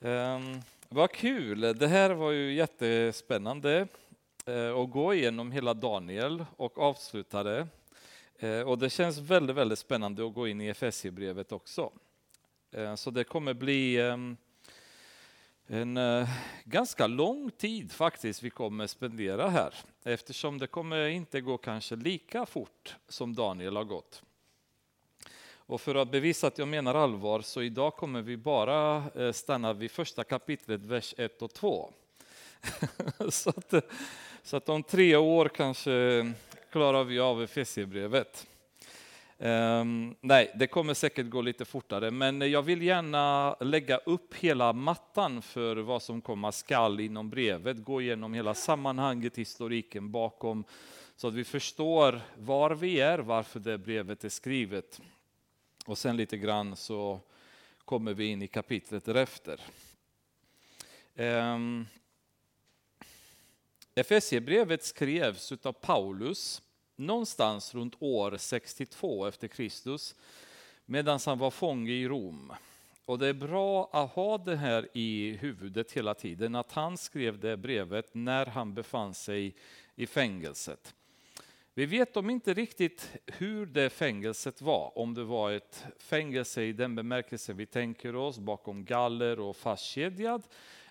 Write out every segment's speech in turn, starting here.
Um, vad kul! Det här var ju jättespännande uh, att gå igenom hela Daniel och avsluta det. Uh, och det känns väldigt, väldigt spännande att gå in i Efesierbrevet också. Uh, så det kommer bli um, en ganska lång tid faktiskt vi kommer spendera här eftersom det kommer inte gå kanske lika fort som Daniel har gått. Och för att bevisa att jag menar allvar så idag kommer vi bara eh, stanna vid första kapitlet, vers 1 och 2. så, att, så att om tre år kanske klarar vi av Efesierbrevet. Um, nej, det kommer säkert gå lite fortare, men jag vill gärna lägga upp hela mattan för vad som komma skall inom brevet, gå igenom hela sammanhanget, historiken bakom, så att vi förstår var vi är, varför det brevet är skrivet. Och sen lite grann så kommer vi in i kapitlet därefter. Ehm, Efesierbrevet skrevs av Paulus någonstans runt år 62 efter Kristus medan han var fånge i Rom. Och det är bra att ha det här i huvudet hela tiden, att han skrev det brevet när han befann sig i fängelset. Vi vet om inte riktigt hur det fängelset var, om det var ett fängelse i den bemärkelse vi tänker oss, bakom galler och fastkedjad,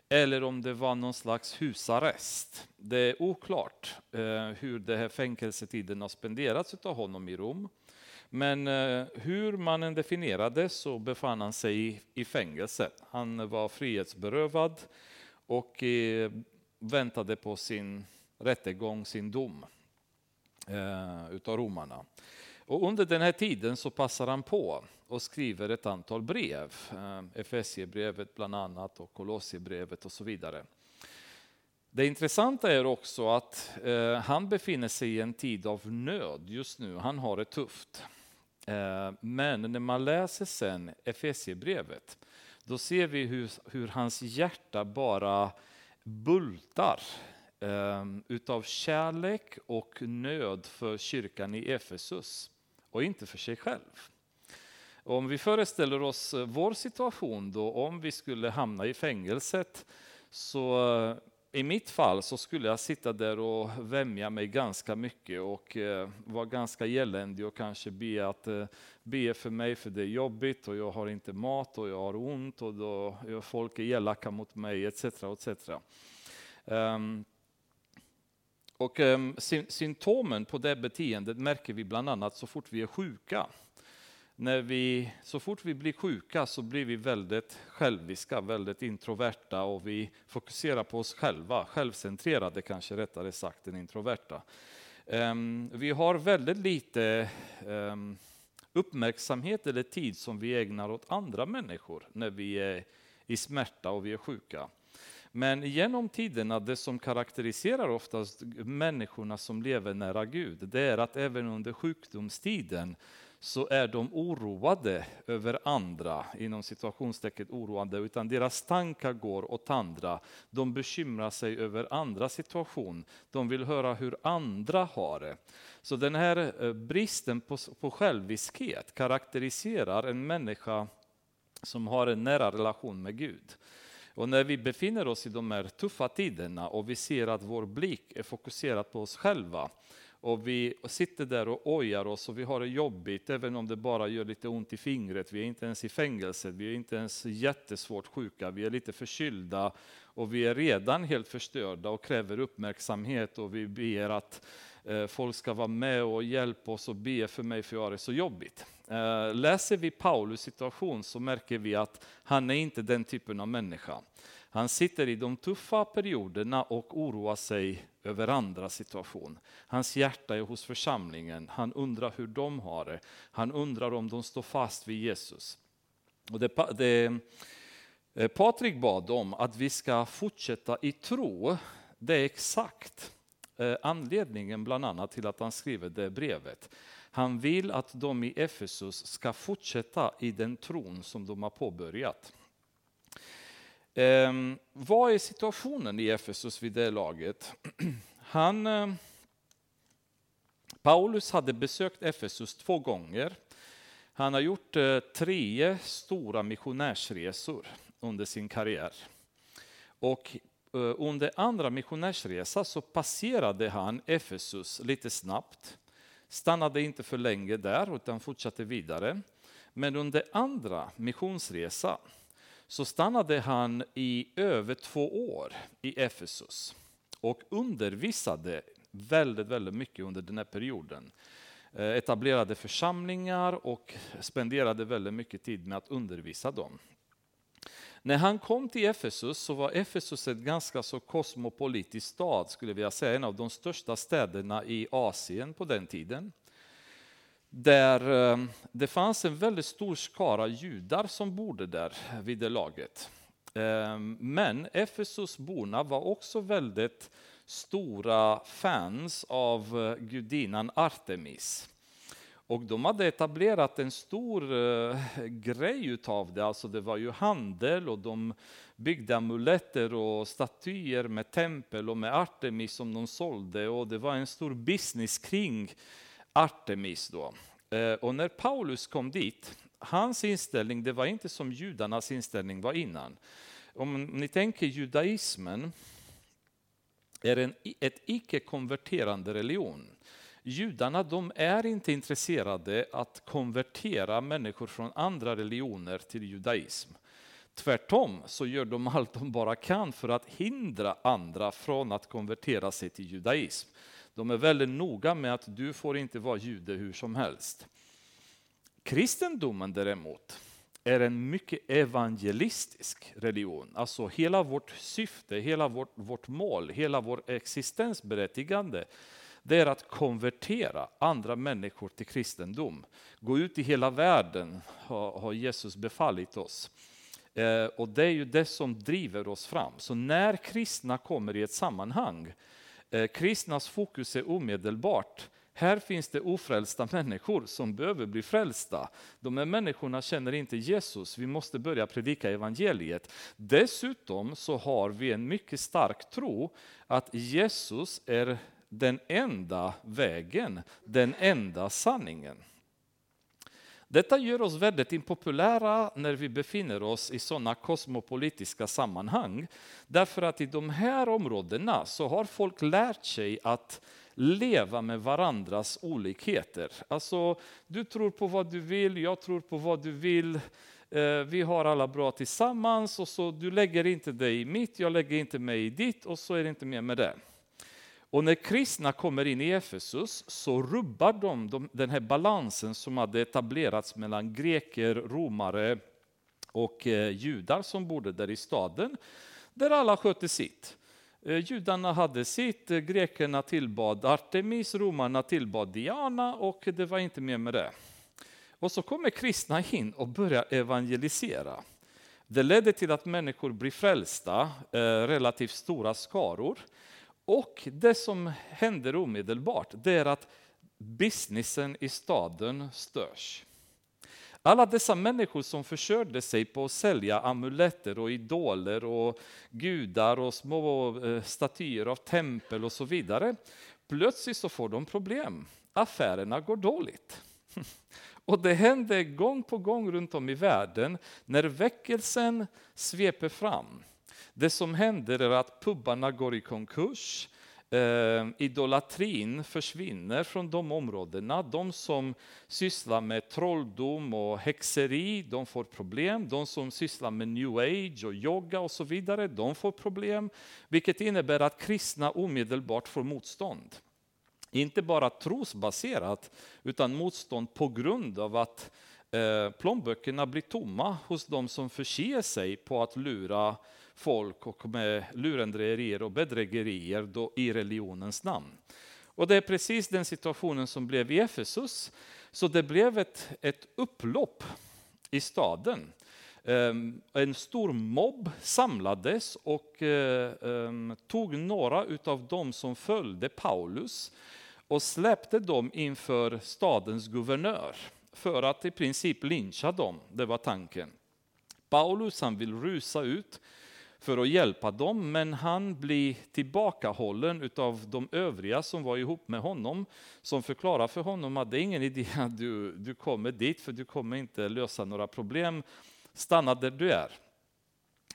eller om det var någon slags husarrest. Det är oklart eh, hur det här fängelsetiden har spenderats av honom i Rom. Men eh, hur man än definierade så befann han sig i, i fängelse. Han var frihetsberövad och eh, väntade på sin rättegång, sin dom eh, utav romarna. Och under den här tiden så passar han på och skriver ett antal brev. Eh, Efesiebrevet bland annat och Kolossiebrevet och så vidare. Det intressanta är också att eh, han befinner sig i en tid av nöd just nu. Han har det tufft. Eh, men när man läser sen Efesiebrevet, då ser vi hur, hur hans hjärta bara bultar Ehm, utav kärlek och nöd för kyrkan i Efesus och inte för sig själv. Om vi föreställer oss eh, vår situation då, om vi skulle hamna i fängelset, så eh, i mitt fall så skulle jag sitta där och vämja mig ganska mycket och eh, vara ganska eländig och kanske be, att, eh, be för mig för det är jobbigt och jag har inte mat och jag har ont och då, folk är elaka mot mig etc. etc. Um, och um, symptomen på det beteendet märker vi bland annat så fort vi är sjuka. När vi, så fort vi blir sjuka så blir vi väldigt själviska, väldigt introverta och vi fokuserar på oss själva, självcentrerade kanske rättare sagt än introverta. Um, vi har väldigt lite um, uppmärksamhet eller tid som vi ägnar åt andra människor när vi är i smärta och vi är sjuka. Men genom tiderna, det som karaktäriserar oftast människorna som lever nära Gud, det är att även under sjukdomstiden så är de oroade över andra, inom situationstecken oroande, utan deras tankar går åt andra. De bekymrar sig över andra situation. De vill höra hur andra har det. Så den här eh, bristen på, på själviskhet karaktäriserar en människa som har en nära relation med Gud. Och när vi befinner oss i de här tuffa tiderna och vi ser att vår blick är fokuserad på oss själva och vi sitter där och ojar oss och vi har det jobbigt även om det bara gör lite ont i fingret. Vi är inte ens i fängelset, vi är inte ens jättesvårt sjuka, vi är lite förkylda och vi är redan helt förstörda och kräver uppmärksamhet och vi ber att eh, folk ska vara med och hjälpa oss och be för mig för jag har det så jobbigt. Eh, läser vi Paulus situation så märker vi att han är inte den typen av människa. Han sitter i de tuffa perioderna och oroar sig över andra situation. Hans hjärta är hos församlingen, han undrar hur de har det. Han undrar om de står fast vid Jesus. Och det, det eh, Patrik bad om att vi ska fortsätta i tro, det är exakt eh, anledningen bland annat till att han skriver det brevet. Han vill att de i Efesus ska fortsätta i den tron som de har påbörjat. Eh, vad är situationen i Efesus vid det laget? Han, eh, Paulus hade besökt Efesus två gånger. Han har gjort eh, tre stora missionärsresor. under sin karriär. Och eh, under andra missionärsresa så passerade han Efesus lite snabbt. Stannade inte för länge där utan fortsatte vidare. Men under andra missionsresa så stannade han i över två år i Efesus och undervisade väldigt, väldigt mycket under den här perioden. Eh, etablerade församlingar och spenderade väldigt mycket tid med att undervisa dem. När han kom till Efesus så var Efesus ett ganska så kosmopolitisk stad, skulle jag säga, en av de största städerna i Asien på den tiden. Där eh, det fanns en väldigt stor skara judar som bodde där vid det laget. Eh, men Efesusborna var också väldigt stora fans av eh, gudinnan Artemis. Och de hade etablerat en stor eh, grej utav det, alltså det var ju handel och de byggde amuletter och statyer med tempel och med Artemis som de sålde och det var en stor business kring Artemis då. Eh, och när Paulus kom dit, hans inställning det var inte som judarnas inställning var innan. Om ni tänker judaismen är en, ett icke-konverterande religion. Judarna de är inte intresserade att konvertera människor från andra religioner till judaism. Tvärtom så gör de allt de bara kan för att hindra andra från att konvertera sig till judaism. De är väldigt noga med att du får inte vara jude hur som helst. Kristendomen däremot är en mycket evangelistisk religion. Alltså hela vårt syfte, hela vårt, vårt mål, hela vår existensberättigande det är att konvertera andra människor till kristendom. Gå ut i hela världen har Jesus befallit oss. Eh, och det är ju det som driver oss fram. Så när kristna kommer i ett sammanhang, eh, kristnas fokus är omedelbart här finns det ofrälsta människor som behöver bli frälsta. De här människorna känner inte Jesus, vi måste börja predika evangeliet. Dessutom så har vi en mycket stark tro att Jesus är den enda vägen, den enda sanningen. Detta gör oss väldigt impopulära när vi befinner oss i sådana kosmopolitiska sammanhang. Därför att i de här områdena så har folk lärt sig att leva med varandras olikheter. Alltså, du tror på vad du vill, jag tror på vad du vill. Eh, vi har alla bra tillsammans och så du lägger inte dig i mitt, jag lägger inte mig i ditt och så är det inte mer med det. Och när kristna kommer in i Efesus så rubbar de den här balansen som hade etablerats mellan greker, romare och eh, judar som bodde där i staden, där alla skötte sitt. Eh, judarna hade sitt, eh, grekerna tillbad Artemis, romarna tillbad Diana och det var inte mer med det. Och så kommer kristna in och börjar evangelisera. Det ledde till att människor blir frälsta, relativt stora skaror. Och det som händer omedelbart, det är att businessen i staden störs. Alla dessa människor som försörjde sig på att sälja amuletter och idoler och gudar och små eh, statyer av tempel och så vidare. Plötsligt så får de problem. Affärerna går dåligt. Och det händer gång på gång runt om i världen när väckelsen sveper fram. Det som händer är att pubbarna går i konkurs, eh, idolatrin försvinner från de områdena. De som sysslar med trolldom och häxeri, de får problem. De som sysslar med new age och yoga och så vidare, de får problem. Vilket innebär att kristna omedelbart får motstånd. Inte bara trosbaserat, utan motstånd på grund av att eh, plånböckerna blir tomma hos de som förser sig på att lura folk och med lurendrejerier och bedrägerier då i religionens namn. Och det är precis den situationen som blev i Efesus. Så det blev ett, ett upplopp i staden. Um, en stor mobb samlades och uh, um, tog några av dem som följde Paulus och släppte dem inför stadens guvernör för att i princip lyncha dem. Det var tanken. Paulus han vill rusa ut för att hjälpa dem, men han blir tillbakahållen av de övriga som var ihop med honom, som förklarar för honom att det är ingen idé att du, du kommer dit, för du kommer inte lösa några problem. Stanna där du är.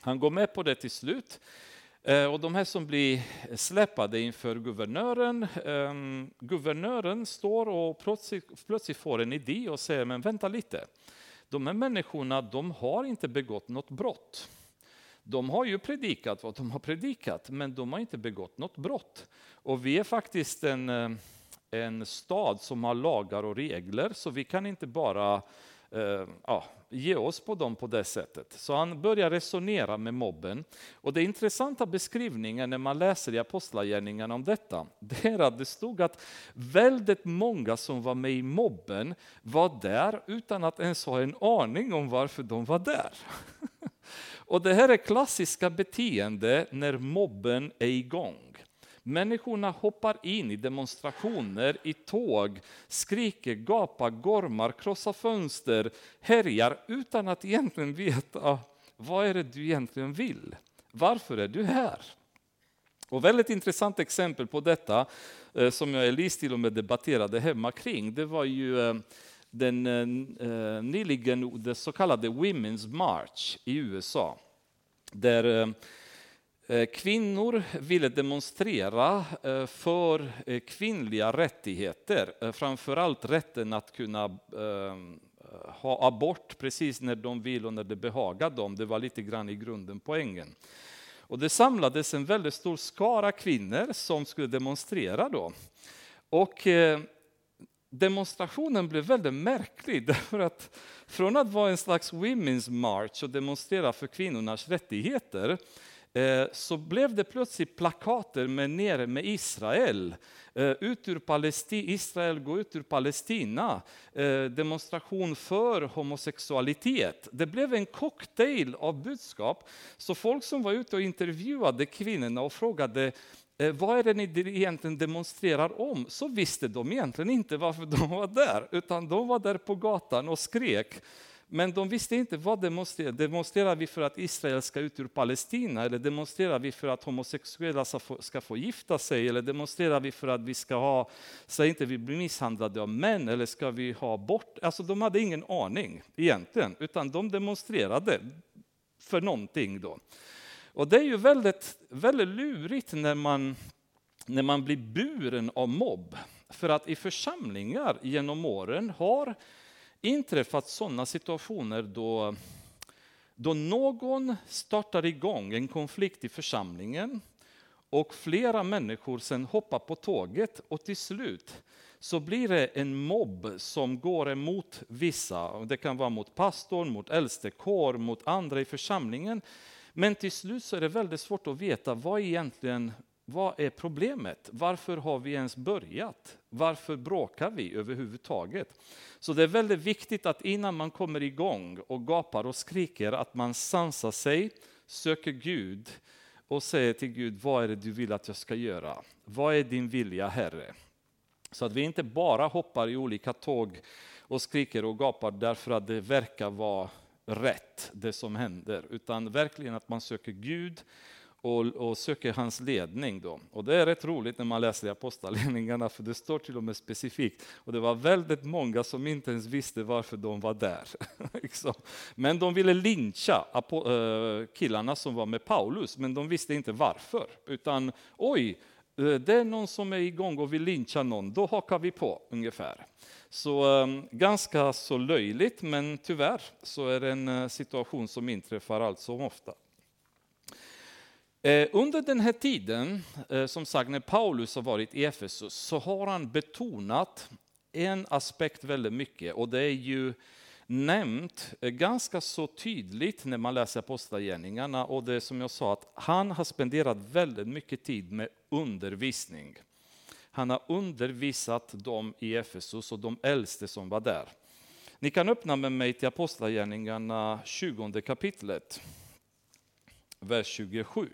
Han går med på det till slut. Eh, och de här som blir släppade inför guvernören, ehm, guvernören står och plötsligt, plötsligt får en idé och säger, men vänta lite, de här människorna de har inte begått något brott. De har ju predikat vad de har predikat, men de har inte begått något brott. Och vi är faktiskt en, eh, en stad som har lagar och regler, så vi kan inte bara eh, ja, ge oss på dem på det sättet. Så han börjar resonera med mobben. Och det intressanta beskrivningen när man läser i Apostlagärningarna om detta, det är att det stod att väldigt många som var med i mobben var där utan att ens ha en aning om varför de var där. Och det här är klassiska beteende när mobben är igång. Människorna hoppar in i demonstrationer, i tåg, skriker, gapar, gormar, krossar fönster, härjar utan att egentligen veta ah, vad är det du egentligen vill. Varför är du här? Och väldigt intressant exempel på detta, eh, som jag och Elise till och med debatterade hemma kring, det var ju eh, den eh, nyligen det så kallade Women's March i USA. Där eh, eh, kvinnor ville demonstrera eh, för kvinnliga rättigheter, framförallt rätten att kunna ha abort precis när de vill och när det behagar dem. Det var lite grann i grunden poängen. Och det samlades en väldigt stor skara kvinnor som skulle demonstrera då. Och demonstrationen blev väldigt märklig därför att från att vara en slags women's march och demonstrera för kvinnornas rättigheter eh, så blev det plötsligt plakater med nere med Israel. Eh, ut ur Palestina, Israel går ut ur Palestina. Demonstration för homosexualitet. Det blev en cocktail av budskap. Så folk som var ute och intervjuade kvinnorna och frågade Eh, vad är det ni egentligen demonstrerar om? Så visste de egentligen inte varför de var där, utan de var där på gatan och skrek men de visste inte vad demonstrerar. Demonstrerar vi för att Israel ska ut ur Palestina? Eller demonstrerar vi för att homosexuella ska få, ska få gifta sig? Eller demonstrerar vi för att vi ska ha, så inte vi blir misshandlade av män? Eller ska vi ha bort? Alltså de hade ingen aning egentligen, utan de demonstrerade för någonting då. Och det är ju väldigt, väldigt lurigt när man, när man blir buren av mobb. För att i församlingar genom åren har inträffat sådana situationer då, då någon startar igång en konflikt i församlingen och flera människor sen hoppar på tåget och till slut så blir det en mobb som går emot vissa. Det kan vara mot pastorn, mot äldstekår, mot andra i församlingen. Men till slut så är det väldigt svårt att veta vad egentligen vad är problemet? Varför har vi ens börjat? Varför bråkar vi överhuvudtaget? Så det är väldigt viktigt att innan man kommer igång och gapar och skriker att man sansar sig, söker Gud och säger till Gud, vad är det du vill att jag ska göra? Vad är din vilja Herre? Så att vi inte bara hoppar i olika tåg och skriker och gapar därför att det verkar vara rätt det som händer, utan verkligen att man söker Gud och, och, söker hans ledning. Då. Och det är rätt roligt när man läser i Apostlagärningarna, för det står till och med specifikt. Och det var väldigt många som inte ens visste varför de var där. Liksom. Men de ville lyncha eh, killarna som var med Paulus, men de visste inte varför. Utan oj, Eh, det är någon som är igång och vill lyncha någon, då hakar vi på ungefär. Så ehm, ganska så löjligt, men tyvärr så är det en eh, situation som inträffar allt som ofta. Eh, under den här tiden, eh, som sagt när Paulus har varit i Efesus, så har han betonat en aspekt väldigt mycket och det är ju nämnt ganska så tydligt när man läser Apostlagärningarna och det är som jag sa att han har spenderat väldigt mycket tid med undervisning. Han har undervisat dem i Efesus och de äldste som var där. Ni kan öppna med mig till Apostlagärningarna 20 kapitlet, vers 27.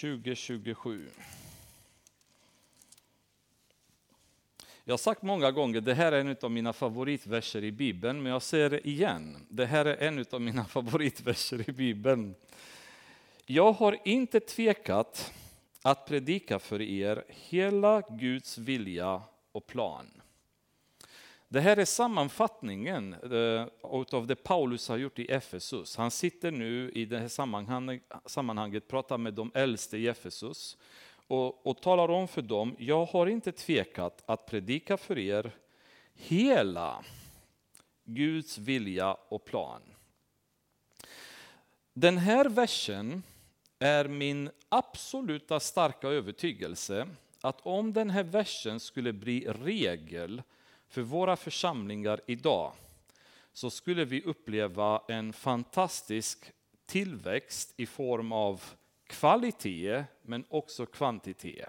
2027. Jag har sagt många gånger, det här är en av mina favoritverser i Bibeln, men jag säger det igen. Det här är en av mina favoritverser i Bibeln. Jag har inte tvekat att predika för er hela Guds vilja och plan. Det här är sammanfattningen eh, av det Paulus har gjort i Efesus. Han sitter nu i det här sammanhanget, sammanhanget pratar med de äldste i Efesus och, och talar om för dem, jag har inte tvekat att predika för er hela Guds vilja och plan. Den här versen är min absoluta starka övertygelse att om den här versen skulle bli regel för våra församlingar idag så skulle vi uppleva en fantastisk tillväxt i form av kvalitet men också kvantitet.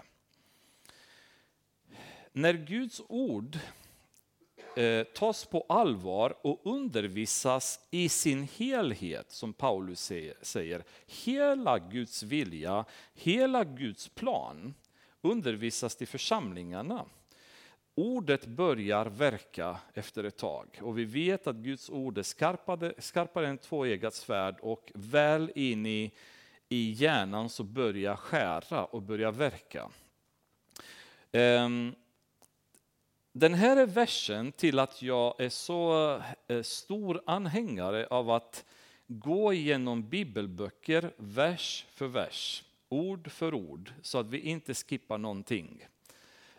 När Guds ord eh, tas på allvar och undervisas i sin helhet, som Paulus säger, hela Guds vilja, hela Guds plan undervisas till församlingarna. Ordet börjar verka efter ett tag och vi vet att Guds ord är skarpare, skarpare än tvåeggat svärd och väl in i, i hjärnan så börjar skära och börjar verka. Ehm, den här är versen till att jag är så eh, stor anhängare av att gå igenom bibelböcker vers för vers, ord för ord, så att vi inte skippar någonting.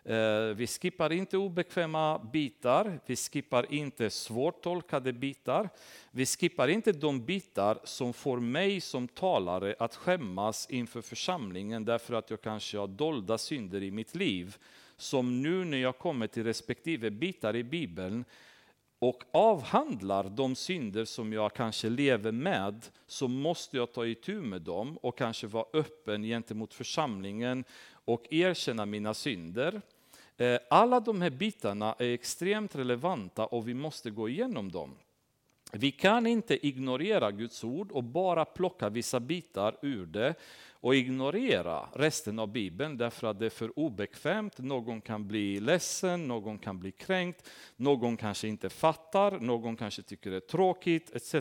Eh, vi skippar inte obekväma bitar, vi skippar inte svårtolkade bitar. Vi skippar inte de bitar som får mig som talare att skämmas inför församlingen därför att jag kanske har dolda synder i mitt liv som nu när jag kommer till respektive bitar i Bibeln och avhandlar de synder som jag kanske lever med, så måste jag ta itu med dem och kanske vara öppen gentemot församlingen och erkänna mina synder. Eh, alla de här bitarna är extremt relevanta och vi måste gå igenom dem. Vi kan inte ignorera Guds ord och bara plocka vissa bitar ur det och ignorera resten av Bibeln därför att det är för obekvämt. Någon kan bli ledsen, någon kan bli kränkt, någon kanske inte fattar, någon kanske tycker det är tråkigt etc.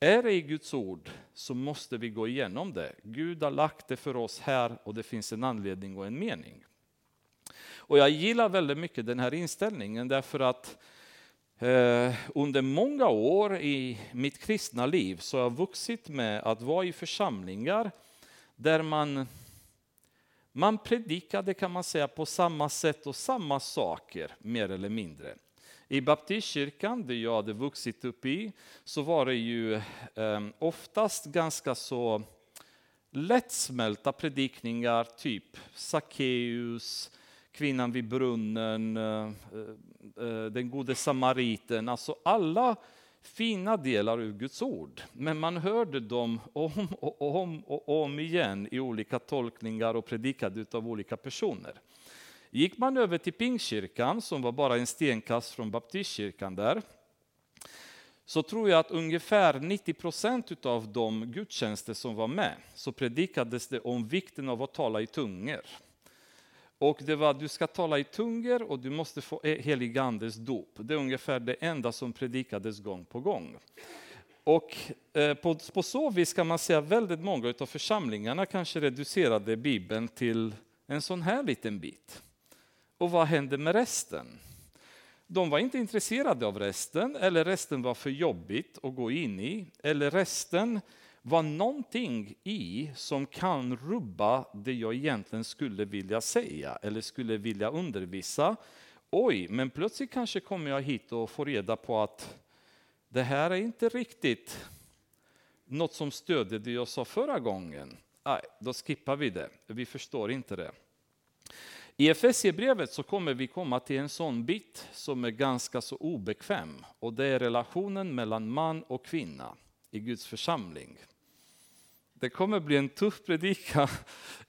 Är det i Guds ord så måste vi gå igenom det. Gud har lagt det för oss här och det finns en anledning och en mening. Och jag gillar väldigt mycket den här inställningen därför att eh, under många år i mitt kristna liv så har jag vuxit med att vara i församlingar där man, man predikade kan man säga på samma sätt och samma saker mer eller mindre. I baptistkyrkan, där jag hade vuxit upp i, så var det ju eh, oftast ganska så lättsmälta predikningar, typ Sackeus, kvinnan vid brunnen, eh, eh, den gode samariten. Alltså alla fina delar ur Guds ord. Men man hörde dem om och om och om igen i olika tolkningar och predikade av olika personer. Gick man över till Pingstkyrkan, som var bara en stenkast från baptistkyrkan där, så tror jag att ungefär 90 procent av de gudstjänster som var med, så predikades det om vikten av att tala i tungor. Och det var du ska tala i tungor och du måste få e-, helig andes dop. Det är ungefär det enda som predikades gång på gång. Och eh, på, på så vis kan man säga väldigt många av församlingarna kanske reducerade Bibeln till en sån här liten bit. Och vad hände med resten? De var inte intresserade av resten, eller resten var för jobbigt att gå in i, eller resten var någonting i som kan rubba det jag egentligen skulle vilja säga eller skulle vilja undervisa. Oj, men plötsligt kanske kommer jag hit och får reda på att det här är inte riktigt något som stödjer det jag sa förra gången. Nej, då skippar vi det. Vi förstår inte det. I Efesierbrevet så kommer vi komma till en sån bit som är ganska så obekväm och det är relationen mellan man och kvinna i Guds församling. Det kommer bli en tuff predika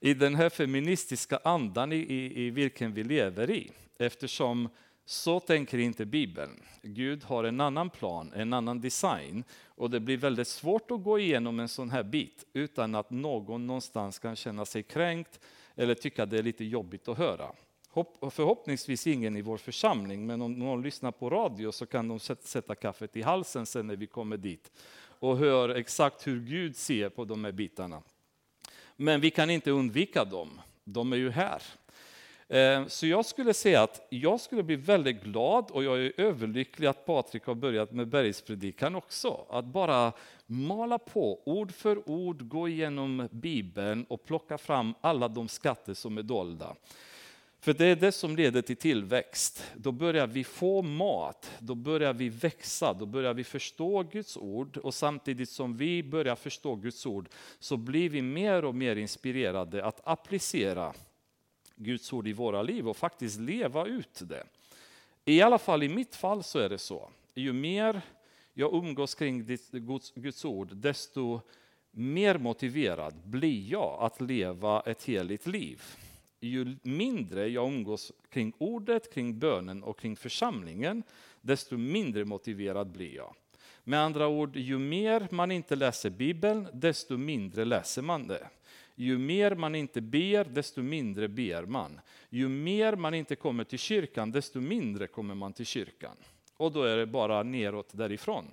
i den här feministiska andan i, i, i vilken vi lever i. Eftersom så tänker inte Bibeln. Gud har en annan plan, en annan design. Och det blir väldigt svårt att gå igenom en sån här bit utan att någon någonstans kan känna sig kränkt eller tycka det är lite jobbigt att höra. Förhoppningsvis ingen i vår församling, men om någon lyssnar på radio så kan de sätta kaffet i halsen sen när vi kommer dit och hör exakt hur Gud ser på de här bitarna. Men vi kan inte undvika dem, de är ju här. Eh, så jag skulle säga att jag skulle bli väldigt glad och jag är överlycklig att Patrik har börjat med bergspredikan också. Att bara mala på ord för ord, gå igenom Bibeln och plocka fram alla de skatter som är dolda. För det är det som leder till tillväxt. Då börjar vi få mat, då börjar vi växa, då börjar vi förstå Guds ord och samtidigt som vi börjar förstå Guds ord så blir vi mer och mer inspirerade att applicera Guds ord i våra liv och faktiskt leva ut det. I alla fall i mitt fall så är det så. Ju mer jag umgås kring Guds ord, desto mer motiverad blir jag att leva ett heligt liv. Ju mindre jag umgås kring ordet, kring bönen och kring församlingen, desto mindre motiverad blir jag. Med andra ord, ju mer man inte läser Bibeln, desto mindre läser man det. Ju mer man inte ber, desto mindre ber man. Ju mer man inte kommer till kyrkan, desto mindre kommer man till kyrkan. Och då är det bara neråt därifrån.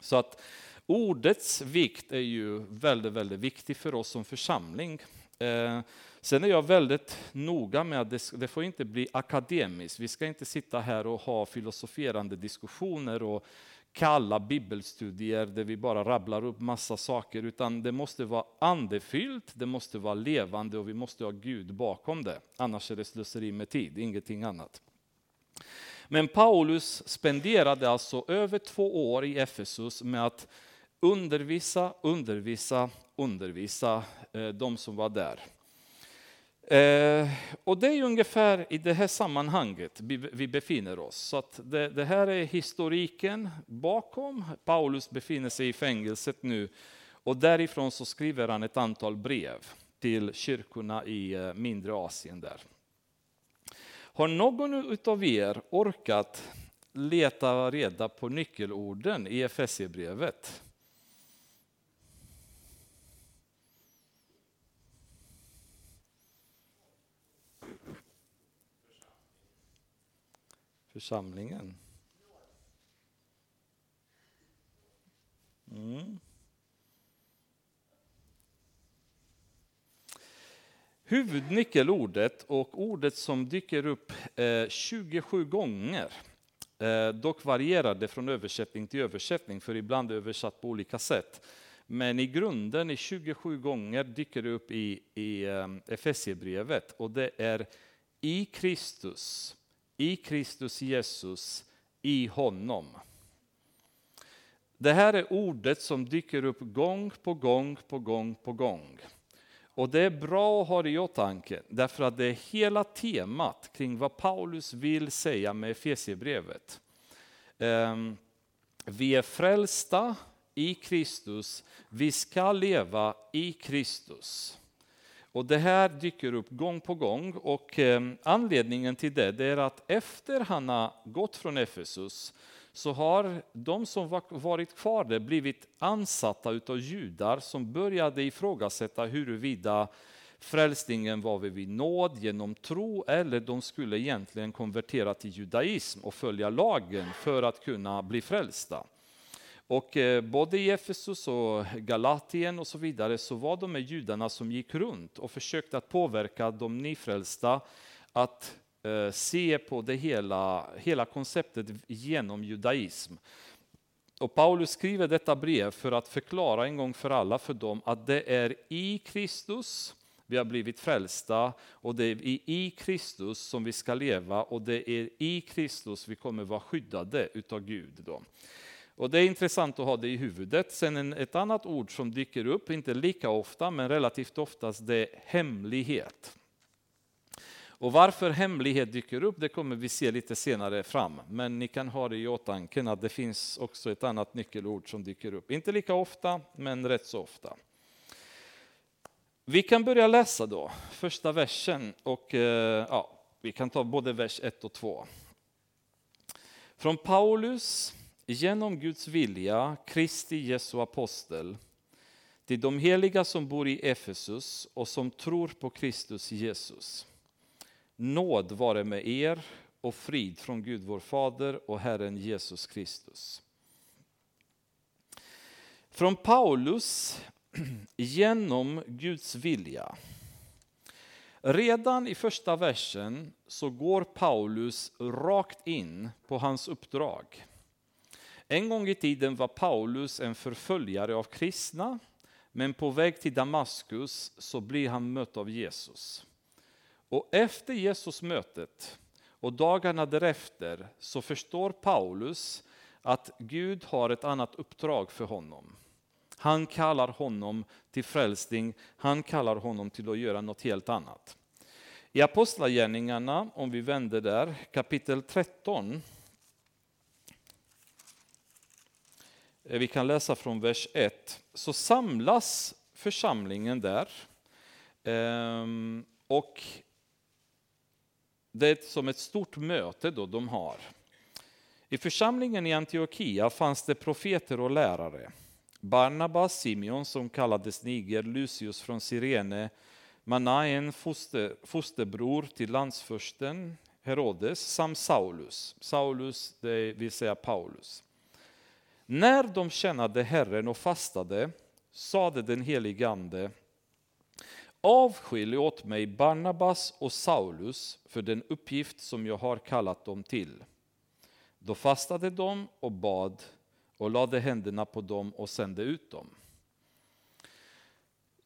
Så att ordets vikt är ju väldigt, väldigt viktig för oss som församling. Eh, Sen är jag väldigt noga med att det, det får inte bli akademiskt. Vi ska inte sitta här och ha filosoferande diskussioner och kalla bibelstudier där vi bara rabblar upp massa saker, utan det måste vara andefyllt, det måste vara levande och vi måste ha Gud bakom det. Annars är det slöseri med tid, ingenting annat. Men Paulus spenderade alltså över två år i Efesus med att undervisa, undervisa, undervisa eh, de som var där. Eh, och det är ungefär i det här sammanhanget vi befinner oss. Så det, det, här är historiken bakom. Paulus befinner sig i fängelset nu och därifrån så skriver han ett antal brev till kyrkorna i eh, mindre Asien där. Har någon av er orkat leta reda på nyckelorden i Efesierbrevet? Församlingen. Mm. Huvudnyckelordet och ordet som dyker upp eh, 27 gånger, eh, dock varierar det från översättning till översättning, för ibland är översatt på olika sätt. Men i grunden, i 27 gånger, dyker det upp i, i eh, Efesierbrevet och det är i Kristus i Kristus Jesus, i honom. Det här är ordet som dyker upp gång på gång på gång på gång. Och det är bra att ha det i åtanke, därför att det är hela temat kring vad Paulus vill säga med Efesierbrevet. Ehm, vi är frälsta i Kristus, vi ska leva i Kristus. Och det här dyker upp gång på gång och eh, anledningen till det, det är att efter han har gått från Efesus så har de som varit kvar där blivit ansatta utav judar som började ifrågasätta huruvida frälsningen var vid nåd genom tro eller de skulle egentligen konvertera till judaism och följa lagen för att kunna bli frälsta. Och eh, både i Efesus och Galatien och så vidare så var de med judarna som gick runt och försökte att påverka de nyfrälsta att eh, se på det hela, hela konceptet genom judaism. Och Paulus skriver detta brev för att förklara en gång för alla för dem att det är i Kristus vi har blivit frälsta och det är i Kristus som vi ska leva och det är i Kristus vi kommer vara skyddade utav Gud. Då. Och det är intressant att ha det i huvudet. Sen en, ett annat ord som dyker upp, inte lika ofta men relativt oftast, det är hemlighet. Och varför hemlighet dyker upp, det kommer vi se lite senare fram. Men ni kan ha det i åtanke att det finns också ett annat nyckelord som dyker upp. Inte lika ofta, men rätt så ofta. Vi kan börja läsa då, första versen. Och, eh, ja, vi kan ta både vers 1 och 2. Från Paulus, genom Guds vilja, Kristi Jesu apostel, till de heliga som bor i Efesus och som tror på Kristus Jesus. Nåd vare med er och frid från Gud vår Fader och Herren Jesus Kristus. Från Paulus, genom Guds vilja. Redan i första versen så går Paulus rakt in på hans uppdrag. En gång i tiden var Paulus en förföljare av kristna, men på väg till Damaskus så blir han mött av Jesus. Och efter Jesus mötet och dagarna därefter så förstår Paulus att Gud har ett annat uppdrag för honom. Han kallar honom till frälsning, han kallar honom till att göra något helt annat. I Apostlagärningarna, om vi vänder där, kapitel 13. Eh, vi kan läsa från vers 1. Så samlas församlingen där. Ehm, och det är som ett stort möte då de har. I församlingen i Antiochia fanns det profeter och lärare. Barnabas, Simeon som kallades Niger, Lucius från Sirene, Manaen, foster, fosterbror till landsförsten Herodes, samt Saulus. Saulus, det vill säga Paulus. När de tjänade Herren och fastade sade den helige Ande Avskilj åt mig Barnabas och Saulus för den uppgift som jag har kallat dem till. Då fastade de och bad och lade händerna på dem och sände ut dem.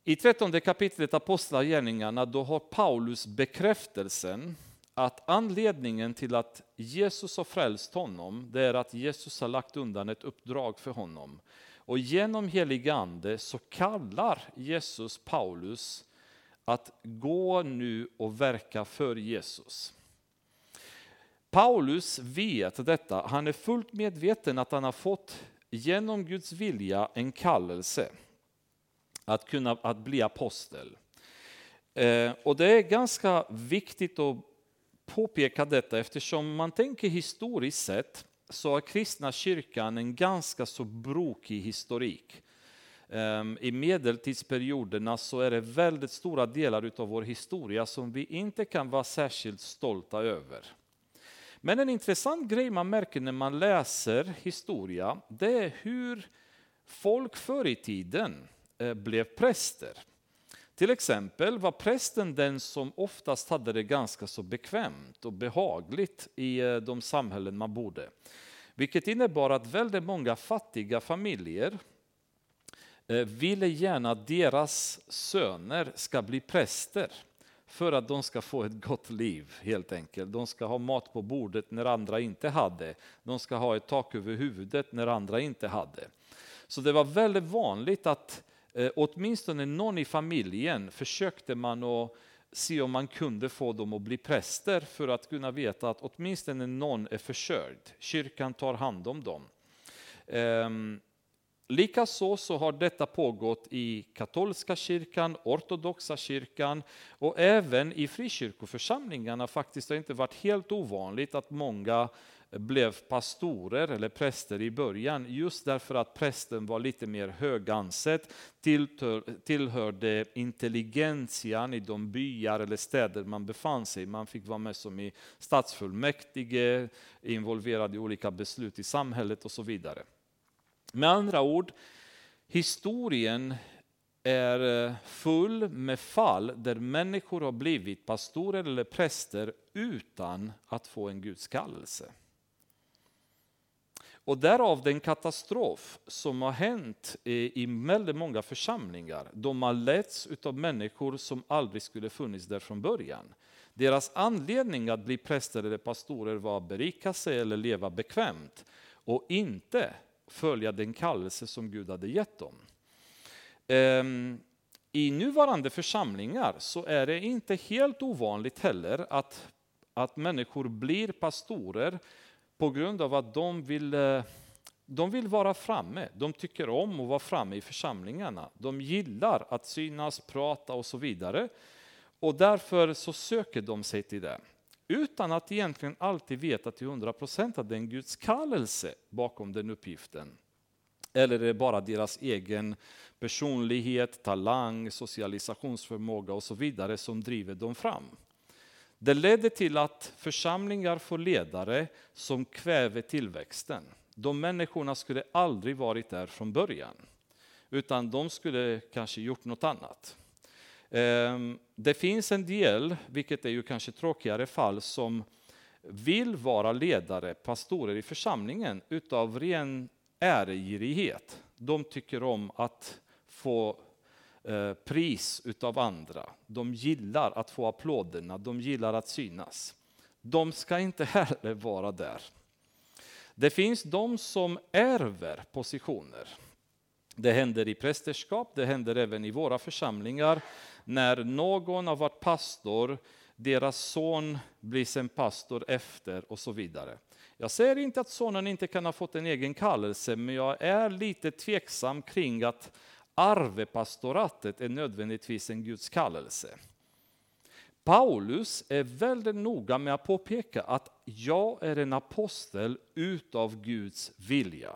I trettonde kapitlet Apostlagärningarna då har Paulus bekräftelsen att anledningen till att Jesus har frälst honom, det är att Jesus har lagt undan ett uppdrag för honom. Och genom helig ande så kallar Jesus Paulus att gå nu och verka för Jesus. Paulus vet detta, han är fullt medveten att han har fått genom Guds vilja en kallelse att kunna att bli apostel. Eh, och det är ganska viktigt att påpeka detta eftersom man tänker historiskt sett så har kristna kyrkan en ganska så brokig historik. Ehm, I medeltidsperioderna så är det väldigt stora delar av vår historia som vi inte kan vara särskilt stolta över. Men en intressant grej man märker när man läser historia, det är hur folk förr i tiden eh, blev präster. Till exempel var prästen den som oftast hade det ganska så bekvämt och behagligt i eh, de samhällen man bodde. Vilket innebar att väldigt många fattiga familjer eh, ville gärna att deras söner ska bli präster för att de ska få ett gott liv helt enkelt. De ska ha mat på bordet när andra inte hade. De ska ha ett tak över huvudet när andra inte hade. Så det var väldigt vanligt att eh, åtminstone någon i familjen försökte man att se om man kunde få dem att bli präster för att kunna veta att åtminstone någon är försörjd. Kyrkan tar hand om dem. Ehm, Likaså så har detta pågått i katolska kyrkan, ortodoxa kyrkan och även i frikyrkoförsamlingarna faktiskt har det inte varit helt ovanligt att många blev pastorer eller präster i början just därför att prästen var lite mer högansett, tillhörde intelligentian i de byar eller städer man befann sig i. Man fick vara med som i stadsfullmäktige, involverad i olika beslut i samhället och så vidare. Med andra ord, historien är eh, full med fall där människor har blivit pastorer eller präster utan att få en Guds kallelse. Och därav den katastrof som har hänt i väldigt många församlingar. De har letts av människor som aldrig skulle funnits där från början. Deras anledning att bli präster eller pastorer var att berika sig eller leva bekvämt och inte följa den kallelse som Gud hade gett dem. Ehm, I nuvarande församlingar så är det inte helt ovanligt heller att, att människor blir pastorer på grund av att de vill, eh, de vill vara framme. De tycker om att vara framme i församlingarna. De gillar att synas, prata och så vidare. Och därför så söker de sig till det utan att egentligen alltid veta till 100 procent att det är en Guds kallelse bakom den uppgiften. Eller är det bara deras egen personlighet, talang, socialisationsförmåga och så vidare som driver dem fram. Det ledde till att församlingar får ledare som kväver tillväxten. De människorna skulle aldrig varit där från början, utan de skulle kanske gjort något annat. Ehm, det finns en del, vilket är ju kanske tråkigare fall, som vill vara ledare, pastorer i församlingen utav ren äregirighet. De tycker om att få Eh, pris utav andra. De gillar att få applåderna, de gillar att synas. De ska inte heller vara där. Det finns de som ärver positioner. Det händer i prästerskap, det händer även i våra församlingar. När någon har varit pastor, deras son blir sen pastor efter och så vidare. Jag säger inte att sonen inte kan ha fått en egen kallelse, men jag är lite tveksam kring att arvepastoratet är nödvändigtvis en Guds kallelse. Paulus är väldigt noga med att påpeka att jag är en apostel utav Guds vilja.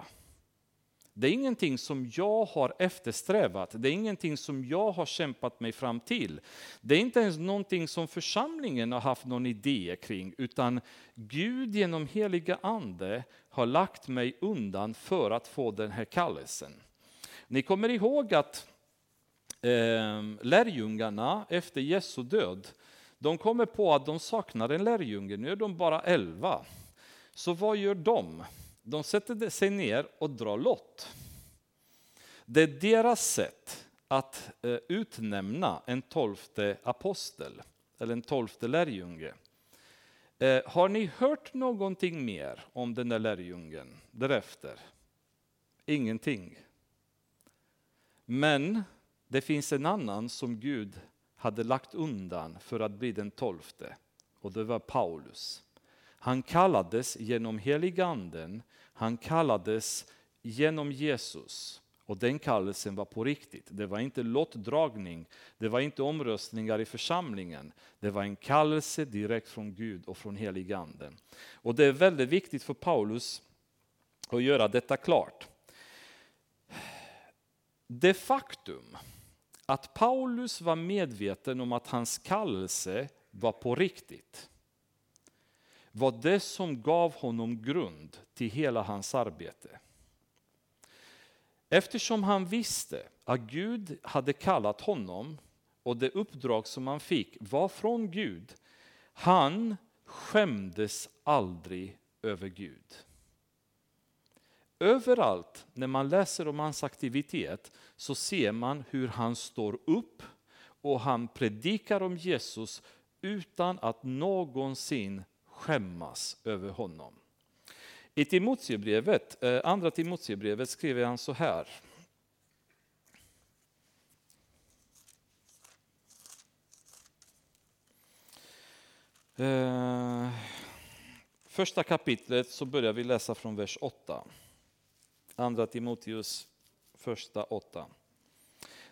Det är ingenting som jag har eftersträvat, det är ingenting som jag har kämpat mig fram till. Det är inte ens någonting som församlingen har haft någon idé kring, utan Gud genom heliga ande har lagt mig undan för att få den här kallelsen. Ni kommer ihåg att eh, lärjungarna efter Jesu död, de kommer på att de saknar en lärjunge, nu är de bara elva. Så vad gör de? De sätter sig ner och drar lott. Det är deras sätt att eh, utnämna en tolfte apostel, eller en tolfte lärjunge. Eh, har ni hört någonting mer om den där lärjungen därefter? Ingenting. Men det finns en annan som Gud hade lagt undan för att bli den tolfte, och det var Paulus. Han kallades genom heliganden, han kallades genom Jesus. Och den kallelsen var på riktigt. Det var inte lottdragning, det var inte omröstningar i församlingen. Det var en kallelse direkt från Gud och från heliganden. Och det är väldigt viktigt för Paulus att göra detta klart. Det faktum att Paulus var medveten om att hans kallelse var på riktigt var det som gav honom grund till hela hans arbete. Eftersom han visste att Gud hade kallat honom och det uppdrag som han fick var från Gud, han skämdes aldrig över Gud. Överallt när man läser om hans aktivitet så ser man hur han står upp och han predikar om Jesus utan att någonsin skämmas över honom. I Timoteusbrevet, eh, andra Timoteusbrevet skriver han så här. Eh, första kapitlet så börjar vi läsa från vers 8. Andra Timoteus första 8.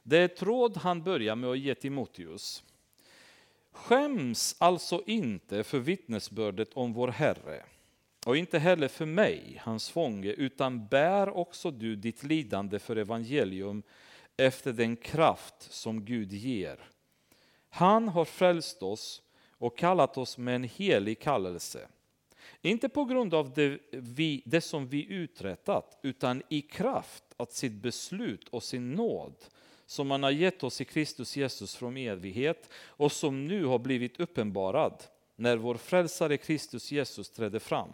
Det är ett råd han börjar med att ge Timoteus. Skäms alltså inte för vittnesbördet om vår Herre och inte heller för mig, hans fånge, utan bär också du ditt lidande för evangelium efter den kraft som Gud ger. Han har frälst oss och kallat oss med en helig kallelse. Inte på grund av det, vi, det som vi uträttat, utan i kraft av sitt beslut och sin nåd som han har gett oss i Kristus Jesus från evighet och som nu har blivit uppenbarad när vår frälsare Kristus Jesus trädde fram.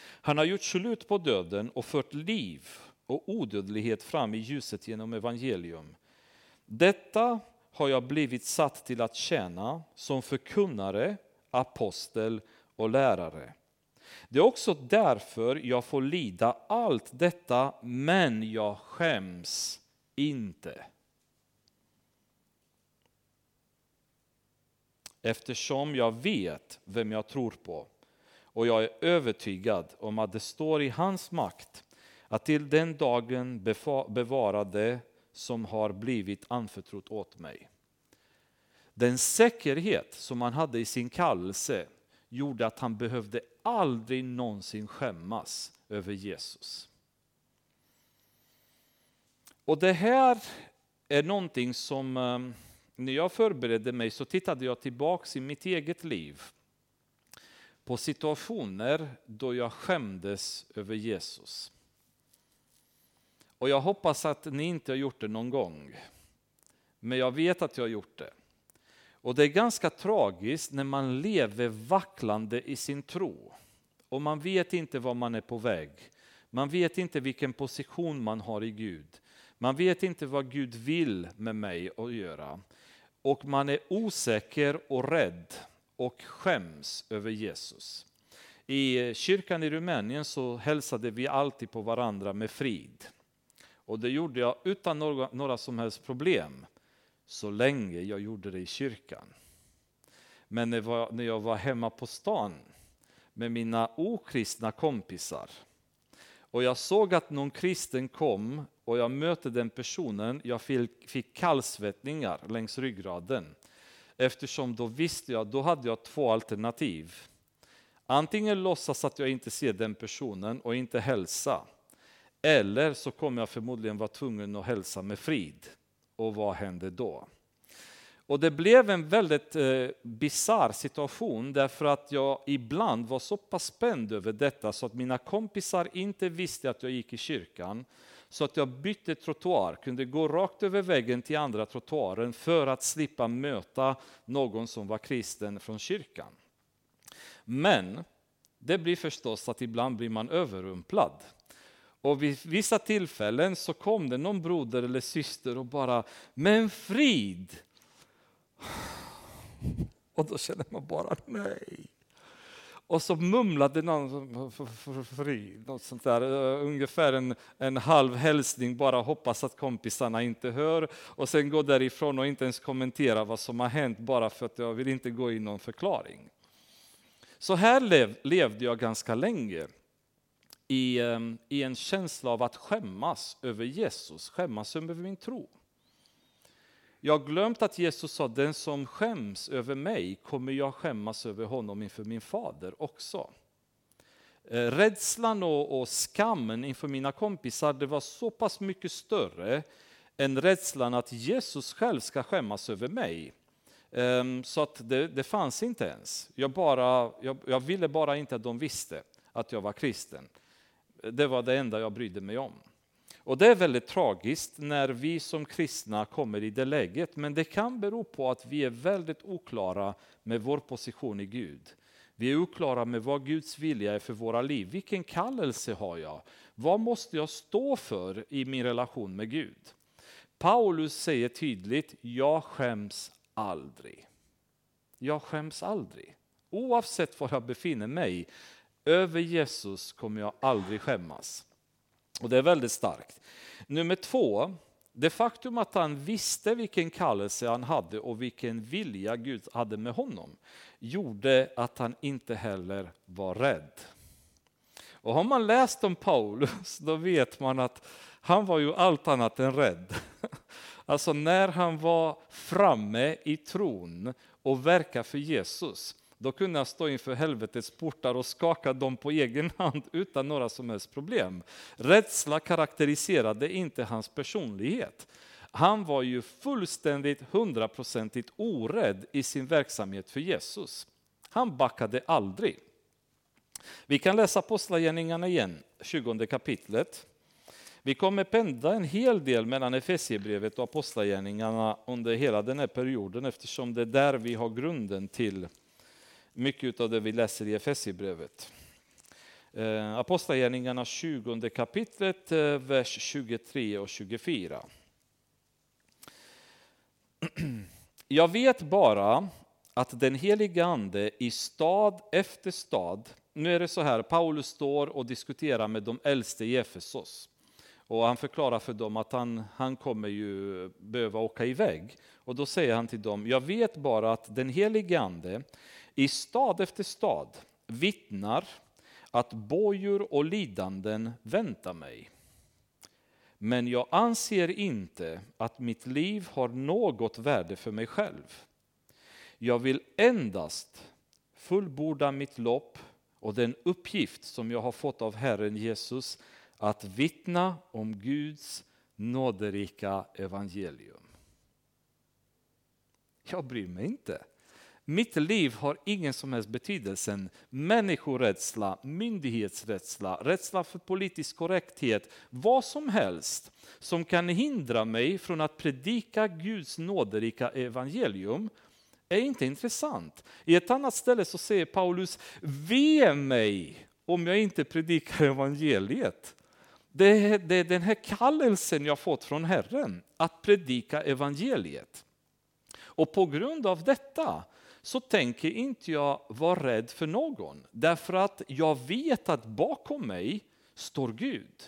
Han har gjort slut på döden och fört liv och odödlighet fram i ljuset genom evangelium. Detta har jag blivit satt till att tjäna som förkunnare, apostel och lärare. Det är också därför jag får lida allt detta, men jag skäms inte. Eftersom jag vet vem jag tror på och jag är övertygad om att det står i hans makt att till den dagen bevara det som har blivit anförtrott åt mig. Den säkerhet som han hade i sin kallelse gjorde att han behövde aldrig någonsin skämmas över Jesus. Och det här är någonting som, eh, när jag förberedde mig så tittade jag tillbaks i mitt eget liv på situationer då jag skämdes över Jesus. Och jag hoppas att ni inte har gjort det någon gång. men jag vet att jag har gjort det. Och det är ganska tragiskt när man lever vacklande i sin tro och man vet inte var man är på väg. Man vet inte vilken position man har i Gud. Man vet inte vad Gud vill med mig att göra. Och man är osäker och rädd och skäms över Jesus. I kyrkan i Rumänien så hälsade vi alltid på varandra med frid. Och det gjorde jag utan några, några som helst problem, så länge jag gjorde det i kyrkan. Men när, jag var hemma på stan med mina okristna kompisar och jag såg att någon kristen kom och jag mötte den personen, jag fick kallsvettningar längs ryggraden. Eftersom då visste jag, då hade jag två alternativ. Antingen låtsas att jag inte ser den personen och inte hälsa. Eller så kommer jag förmodligen vara tvungen att hälsa med frid. Och vad hände då? Och det blev en väldigt eh, bizarr situation därför att jag ibland var så pass spänd över detta så att mina kompisar inte visste att jag gick i kyrkan. Så att jag bytte trottoar, kunde gå rakt över väggen till andra trottoaren för att slippa möta någon som var kristen från kyrkan. Men det blir förstås att ibland blir man överrumplad. Och vid vissa tillfällen så kom det någon broder eller syster och bara, men frid! Och då känner man bara nej. Och så mumlade någon frid, något sånt där, eh, ungefär en, en halv hälsning, bara hoppas att kompisarna inte hör och sen gå därifrån och inte ens kommentera vad som har hänt bara för att jag vill inte gå i någon förklaring. Så här lev, levde jag ganska länge i, ehm, i en känsla av att skämmas över Jesus, skämmas över min tro. Jag har glömt att Jesus sa, den som skäms över mig kommer jag skämmas över honom inför min fader också. Eh, rädslan och, och skammen inför mina kompisar, det var så pass mycket större än rädslan att Jesus själv ska skämmas över mig. Ehm, så att det, det fanns inte ens. Jag, bara, jag, jag ville bara inte att de visste att jag var kristen. Det var det enda jag brydde mig om. Och det är väldigt tragiskt när vi som kristna kommer i det läget, men det kan bero på att vi är väldigt oklara med vår position i Gud. Vi är oklara med vad Guds vilja är för våra liv. Vilken kallelse har jag? Vad måste jag stå för i min relation med Gud? Paulus säger tydligt, jag skäms aldrig. Jag skäms aldrig. Oavsett var jag befinner mig, över Jesus kommer jag aldrig skämmas. Och det är väldigt starkt. Nummer två, det faktum att han visste vilken kallelse han hade och vilken vilja Gud hade med honom gjorde att han inte heller var rädd. Och har man läst om Paulus då vet man att han var ju allt annat än rädd. Alltså när han var framme i tron och verkade för Jesus då kunde han stå inför helvetets portar och skaka dem på egen hand utan några som helst problem. Rädsla karaktäriserade inte hans personlighet. Han var ju fullständigt hundraprocentigt orädd i sin verksamhet för Jesus. Han backade aldrig. Vi kan läsa Apostlagärningarna igen, 20 kapitlet. Vi kommer pendla en hel del mellan Efesierbrevet och Apostlagärningarna under hela den här perioden eftersom det är där vi har grunden till mycket av det vi läser i Efesierbrevet. Eh, Apostlagärningarna 20 kapitlet, eh, vers 23 och 24. Jag vet bara att den helige Ande i stad efter stad, nu är det så här, Paulus står och diskuterar med de äldste i Efesos. Och han förklarar för dem att han, han kommer ju behöva åka iväg. Och då säger han till dem, jag vet bara att den helige Ande i stad efter stad vittnar att bojor och lidanden väntar mig. Men jag anser inte att mitt liv har något värde för mig själv. Jag vill endast fullborda mitt lopp och den uppgift som jag har fått av Herren Jesus att vittna om Guds nåderika evangelium. Jag bryr mig inte mitt liv har ingen som helst betydelse. Människorädsla, myndighetsrädsla, rädsla för politisk korrekthet, vad som helst som kan hindra mig från att predika Guds nåderika evangelium är inte intressant. I ett annat ställe så säger Paulus, ve mig om jag inte predikar evangeliet. Det är, det är den här kallelsen jag fått från Herren, att predika evangeliet. Och på grund av detta så tänker inte jag vara rädd för någon. Därför att jag vet att bakom mig står Gud.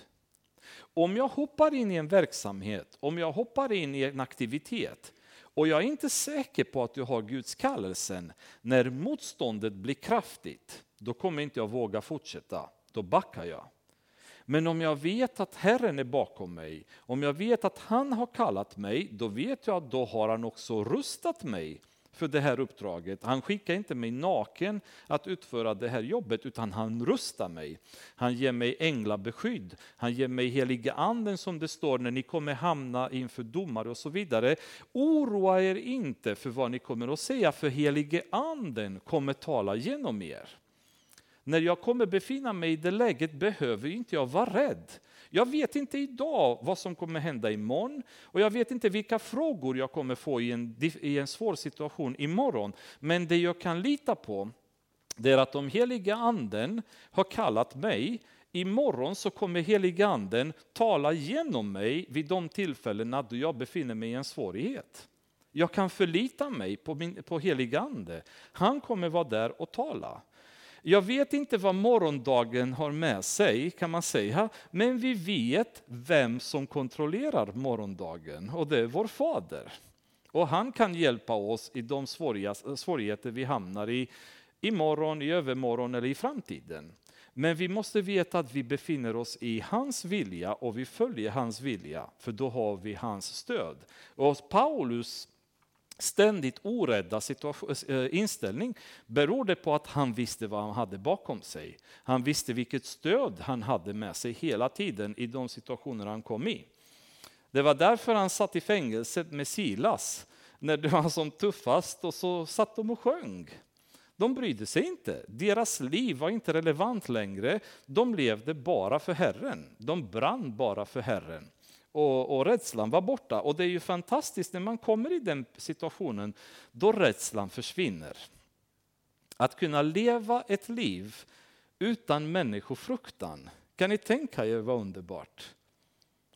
Om jag hoppar in i en verksamhet, om jag hoppar in i en aktivitet och jag är inte säker på att jag har Guds kallelsen, när motståndet blir kraftigt, då kommer inte jag våga fortsätta, då backar jag. Men om jag vet att Herren är bakom mig, om jag vet att han har kallat mig, då vet jag att då har han också rustat mig för det här uppdraget. Han skickar inte mig naken att utföra det här jobbet, utan han rustar mig. Han ger mig änglabeskydd, han ger mig heliga anden som det står när ni kommer hamna inför domare och så vidare. Oroa er inte för vad ni kommer att säga, för helige anden kommer tala genom er. När jag kommer befinna mig i det läget behöver inte jag vara rädd. Jag vet inte idag vad som kommer hända imorgon och jag vet inte vilka frågor jag kommer få i en, i en svår situation imorgon. Men det jag kan lita på det är att om heliga anden har kallat mig Imorgon så kommer heliga anden tala genom mig vid de tillfällen då jag befinner mig i en svårighet. Jag kan förlita mig på, min, på heligande. Han kommer vara där och tala. Jag vet inte vad morgondagen har med sig kan man säga, men vi vet vem som kontrollerar morgondagen och det är vår fader. Och han kan hjälpa oss i de svårigheter vi hamnar i imorgon, i övermorgon eller i framtiden. Men vi måste veta att vi befinner oss i hans vilja och vi följer hans vilja, för då har vi hans stöd. Och Paulus ständigt orädda eh, inställning beror det på att han visste vad han hade bakom sig. Han visste vilket stöd han hade med sig hela tiden i de situationer han kom i. Det var därför han satt i fängelset med Silas när det var som tuffast och så satt de och sjöng. De brydde sig inte. Deras liv var inte relevant längre. De levde bara för Herren. De brann bara för Herren och, och rädslan var borta. Och det är ju fantastiskt när man kommer i den situationen då rädslan försvinner. Att kunna leva ett liv utan människofruktan. Kan ni tänka er vad underbart?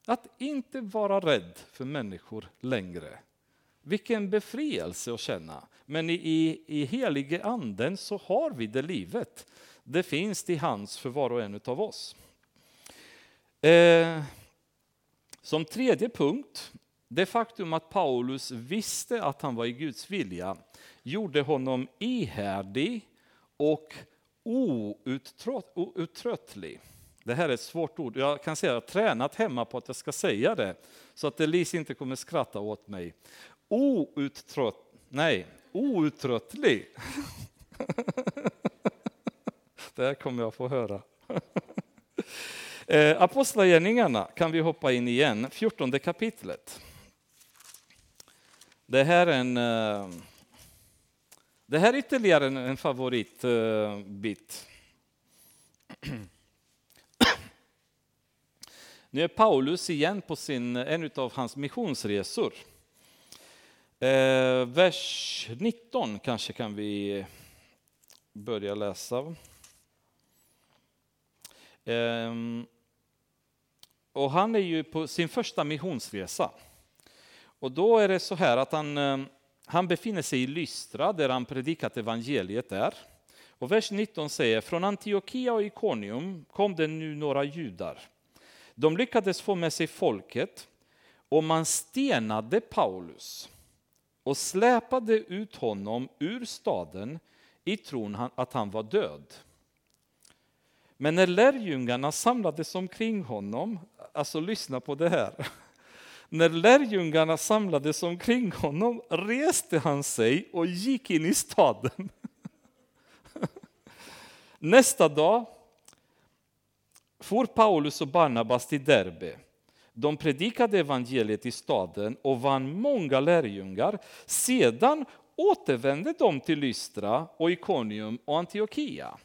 Att inte vara rädd för människor längre. Vilken befrielse att känna. Men i, i, i helige anden så har vi det livet. Det finns till hands för var och en av oss. Eh, som tredje punkt, det faktum att Paulus visste att han var i Guds vilja gjorde honom ihärdig och outtröttlig. Det här är ett svårt ord. Jag kan säga att jag har tränat hemma på att jag ska säga det, så att Elise inte kommer skratta åt mig. Outtrött, nej, outtröttlig. det här kommer jag få höra. Eh, Apostlagärningarna kan vi hoppa in igen, 14 kapitlet. Det här är en... Eh, det här är ytterligare en, en favoritbit. Nu är Paulus igen på sin, en av hans missionsresor. Eh, vers 19 kanske kan vi börja läsa. Eh, och han är ju på sin första missionsresa. Och då är det så här att han, eh, han befinner sig i Lystra där han predikat evangeliet där. Och vers 19 säger, från Antiochia och Iconium kom det nu några judar. De lyckades få med sig folket och man stenade Paulus och släpade ut honom ur staden i tron att han var död. Men när lärjungarna samlades omkring honom, alltså lyssna på det här. När lärjungarna samlades omkring honom reste han sig och gick in i staden. Nästa dag for Paulus och Barnabas till Derbe. De predikade evangeliet i staden och vann många lärjungar. Sedan återvände de till Lystra och Iconium och Antiochia.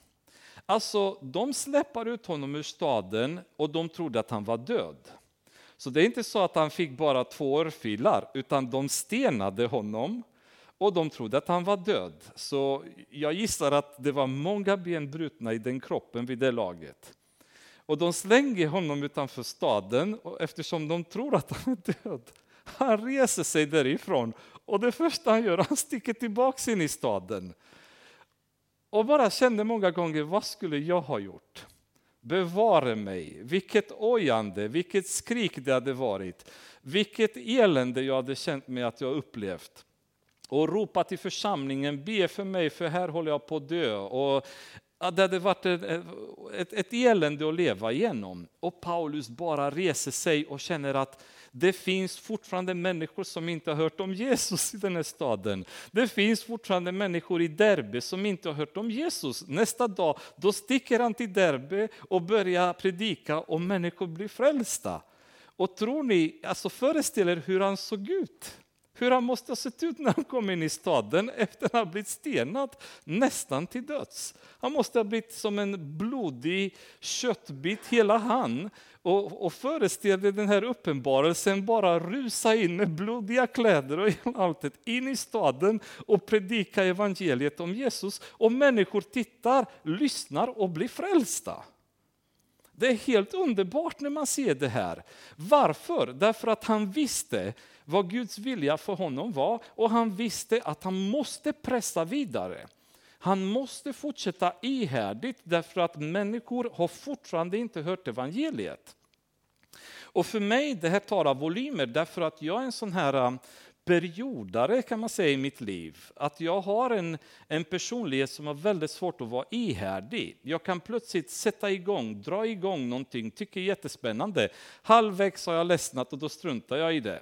Alltså, de släpper ut honom ur staden och de trodde att han var död. Så det är inte så att han fick bara två örfilar, utan de stenade honom och de trodde att han var död. Så jag gissar att det var många ben brutna i den kroppen vid det laget. Och de slänger honom utanför staden och eftersom de tror att han är död. Han reser sig därifrån och det första han gör, han sticker tillbaks in i staden. Och bara kände många gånger, vad skulle jag ha gjort? Bevare mig, vilket ojande, vilket skrik det hade varit. Vilket elände jag hade känt mig att jag upplevt och ropa till församlingen, be för mig för här håller jag på att dö. Och det hade varit ett, ett, ett elände att leva igenom. Och Paulus bara reser sig och känner att det finns fortfarande människor som inte har hört om Jesus i den här staden. Det finns fortfarande människor i Derbe som inte har hört om Jesus. Nästa dag då sticker han till Derbe och börjar predika och människor blir frälsta. Och tror ni, alltså föreställ er hur han såg ut hur han måste ha sett ut när han kom in i staden efter att ha blivit stenad nästan till döds. Han måste ha blivit som en blodig köttbit, hela han. Och, och föreställde den här uppenbarelsen bara rusa in med blodiga kläder och allt in i staden och predika evangeliet om Jesus. Och människor tittar, lyssnar och blir frälsta. Det är helt underbart när man ser det här. Varför? Därför att han visste vad Guds vilja för honom var och han visste att han måste pressa vidare. Han måste fortsätta ihärdigt därför att människor har fortfarande inte hört evangeliet. Och för mig, det här talar volymer därför att jag är en sån här periodare kan man säga i mitt liv. Att jag har en, en personlighet som har väldigt svårt att vara ihärdig. Jag kan plötsligt sätta igång, dra igång någonting, tycker det är jättespännande. Halvvägs har jag ledsnat och då struntar jag i det.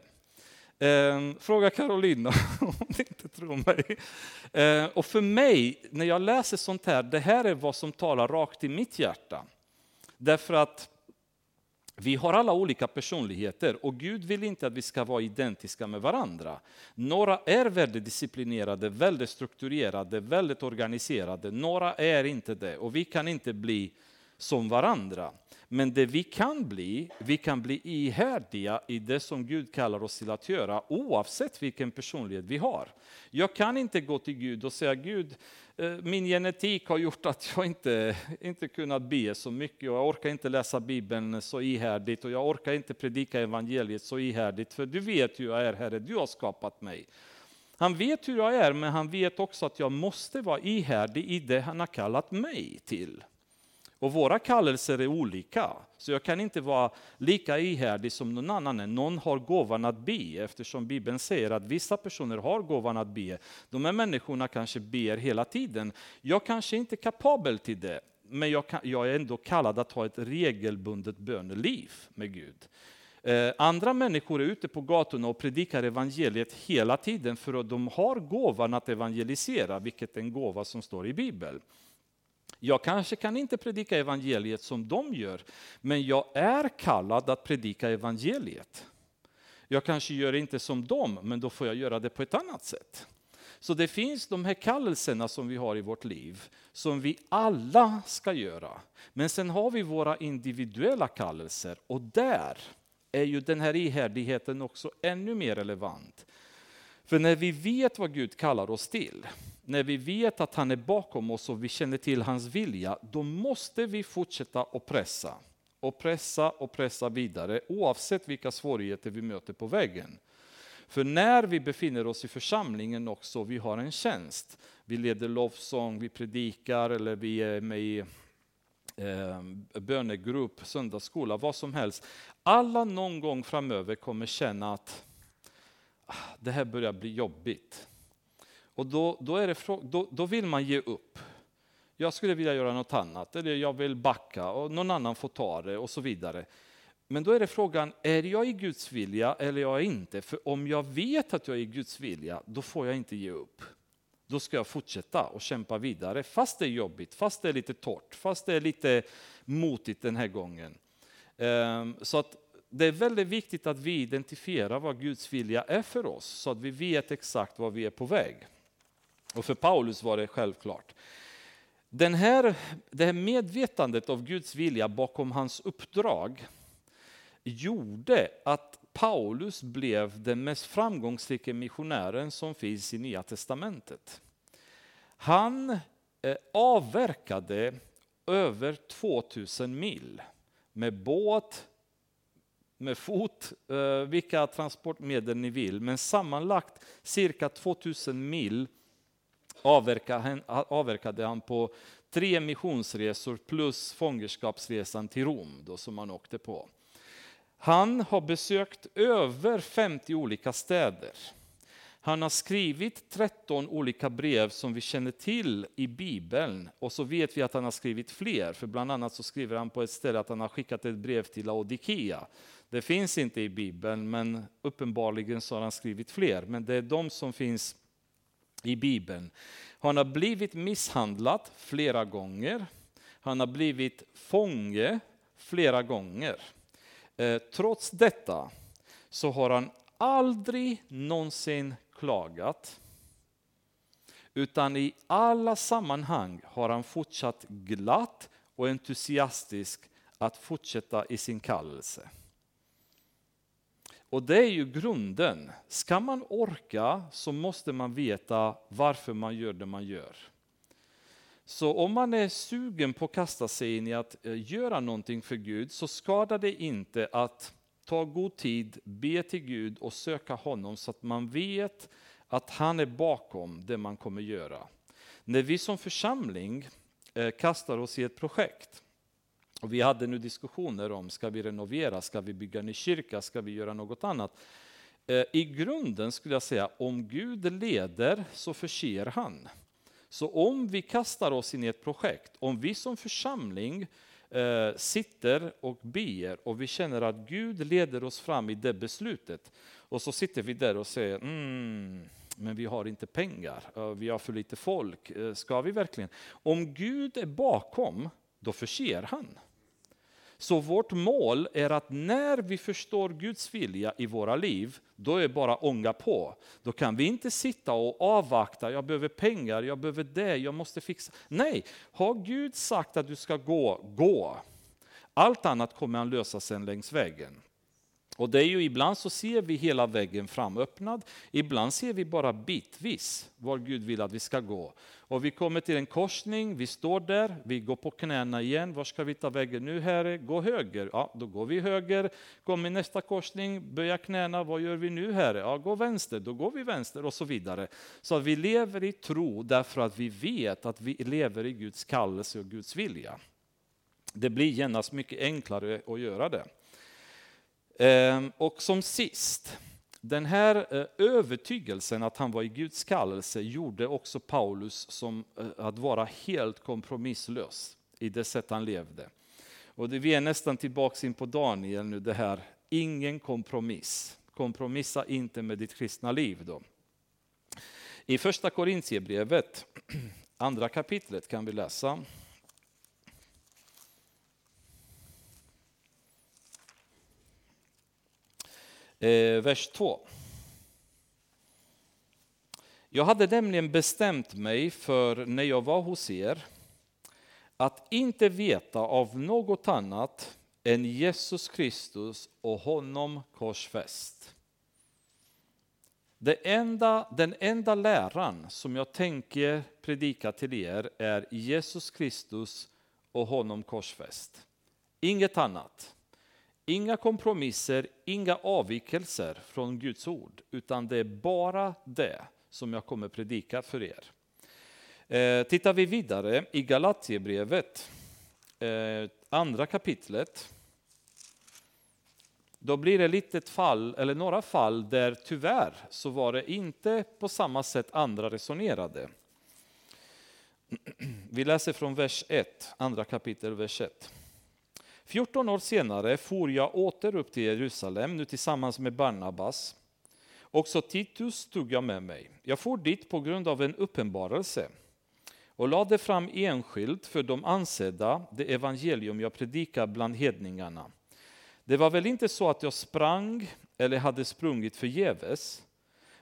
Eh, fråga Carolina om ni inte tror mig. Eh, och för mig, när jag läser sånt här, det här är vad som talar rakt i mitt hjärta. Därför att vi har alla olika personligheter och Gud vill inte att vi ska vara identiska med varandra. Några är väldigt disciplinerade, väldigt strukturerade, väldigt organiserade. Några är inte det och vi kan inte bli som varandra. Men det vi kan bli, vi kan bli ihärdiga i det som Gud kallar oss till att göra oavsett vilken personlighet vi har. Jag kan inte gå till Gud och säga Gud, eh, min genetik har gjort att jag inte, inte kunnat be så mycket och jag orkar inte läsa Bibeln så ihärdigt och jag orkar inte predika evangeliet så ihärdigt för du vet hur jag är Herre, du har skapat mig. Han vet hur jag är men han vet också att jag måste vara ihärdig i det han har kallat mig till. Och våra kallelser är olika, så jag kan inte vara lika ihärdig som någon annan. Någon har gåvan att be, eftersom Bibeln säger att vissa personer har gåvan att be. De här människorna kanske ber hela tiden. Jag kanske inte är kapabel till det, men jag, kan, jag är ändå kallad att ha ett regelbundet böneliv med Gud. Eh, andra människor är ute på gatorna och predikar evangeliet hela tiden för att de har gåvan att evangelisera, vilket är en gåva som står i Bibeln. Jag kanske kan inte predika evangeliet som de gör, men jag är kallad att predika evangeliet. Jag kanske gör inte som dem, men då får jag göra det på ett annat sätt. Så det finns de här kallelserna som vi har i vårt liv, som vi alla ska göra. Men sen har vi våra individuella kallelser och där är ju den här ihärdigheten också ännu mer relevant. För när vi vet vad Gud kallar oss till, när vi vet att han är bakom oss och vi känner till hans vilja, då måste vi fortsätta att pressa. Och pressa och pressa vidare oavsett vilka svårigheter vi möter på vägen. För när vi befinner oss i församlingen också, vi har en tjänst. Vi leder lovsång, vi predikar eller vi är med i eh, bönegrupp, söndagsskola, vad som helst. Alla någon gång framöver kommer känna att ah, det här börjar bli jobbigt. Och då, då, är det, då, då vill man ge upp. Jag skulle vilja göra något annat, eller jag vill backa och någon annan får ta det och så vidare. Men då är det frågan, är jag i Guds vilja eller är inte? För om jag vet att jag är i Guds vilja, då får jag inte ge upp. Då ska jag fortsätta och kämpa vidare, fast det är jobbigt, fast det är lite torrt, fast det är lite motigt den här gången. Ehm, så att det är väldigt viktigt att vi identifierar vad Guds vilja är för oss, så att vi vet exakt var vi är på väg. Och för Paulus var det självklart. Den här, det här medvetandet av Guds vilja bakom hans uppdrag gjorde att Paulus blev den mest framgångsrika missionären som finns i Nya Testamentet. Han eh, avverkade över 2000 mil med båt, med fot, eh, vilka transportmedel ni vill. Men sammanlagt cirka 2000 mil avverkade han på tre missionsresor plus fångenskapsresan till Rom då, som han åkte på. Han har besökt över 50 olika städer. Han har skrivit 13 olika brev som vi känner till i Bibeln. Och så vet vi att han har skrivit fler, för bland annat så skriver han på ett ställe att han har skickat ett brev till Laodikea. Det finns inte i Bibeln, men uppenbarligen så har han skrivit fler. Men det är de som finns i Bibeln. Han har blivit misshandlad flera gånger. Han har blivit fånge flera gånger. Eh, trots detta så har han aldrig någonsin klagat. Utan i alla sammanhang har han fortsatt glatt och entusiastisk att fortsätta i sin kallelse. Och det är ju grunden. Ska man orka så måste man veta varför man gör det man gör. Så om man är sugen på att kasta sig in i att eh, göra någonting för Gud så skadar det inte att ta god tid, be till Gud och söka honom så att man vet att han är bakom det man kommer göra. När vi som församling eh, kastar oss i ett projekt och vi hade nu diskussioner om, ska vi renovera, ska vi bygga en ny kyrka, ska vi göra något annat? Eh, I grunden skulle jag säga, om Gud leder så förser han. Så om vi kastar oss in i ett projekt, om vi som församling eh, sitter och ber och vi känner att Gud leder oss fram i det beslutet och så sitter vi där och säger mm, men vi har inte pengar, eh, vi har för lite folk, eh, ska vi verkligen? Om Gud är bakom, då förser han. Så vårt mål är att när vi förstår Guds vilja i våra liv, då är det bara ånga på. Då kan vi inte sitta och avvakta, jag behöver pengar, jag behöver det, jag måste fixa. Nej, har Gud sagt att du ska gå, gå. Allt annat kommer han lösa sen längs vägen. Och det är ju ibland så ser vi hela vägen framöppnad, ibland ser vi bara bitvis var Gud vill att vi ska gå. Och vi kommer till en korsning, vi står där, vi går på knäna igen. Var ska vi ta vägen nu Herre? Gå höger. Ja, då går vi höger. Kommer nästa korsning, böja knäna. Vad gör vi nu Herre? Ja, gå vänster. Då går vi vänster och så vidare. Så att vi lever i tro därför att vi vet att vi lever i Guds kallelse och Guds vilja. Det blir genast mycket enklare att göra det. Ehm, och som sist, den här eh, övertygelsen att han var i Guds kallelse gjorde också Paulus som eh, att vara helt kompromisslös i det sätt han levde. Och det, vi är nästan tillbaka in på Daniel nu, det här ingen kompromiss. Kompromissa inte med ditt kristna liv. Då. I första Korintierbrevet, andra kapitlet kan vi läsa. Eh, vers 2. Jag hade nämligen bestämt mig för när jag var hos er att inte veta av något annat än Jesus Kristus och honom korsfäst. Det enda, den enda läran som jag tänker predika till er är Jesus Kristus och honom korsfäst. Inget annat. Inga kompromisser, inga avvikelser från Guds ord, utan det är bara det som jag kommer predika för er. Eh, tittar vi vidare i Galatiebrevet, eh, andra kapitlet, då blir det litet fall, eller några fall där tyvärr så var det inte på samma sätt andra resonerade. Vi läser från vers 1, andra kapitel, vers 1. 14 år senare for jag åter upp till Jerusalem, nu tillsammans med Barnabas. Också Titus tog jag med mig. Jag for dit på grund av en uppenbarelse och lade fram enskilt för de ansedda det evangelium jag predikar bland hedningarna. Det var väl inte så att jag sprang eller hade sprungit förgäves,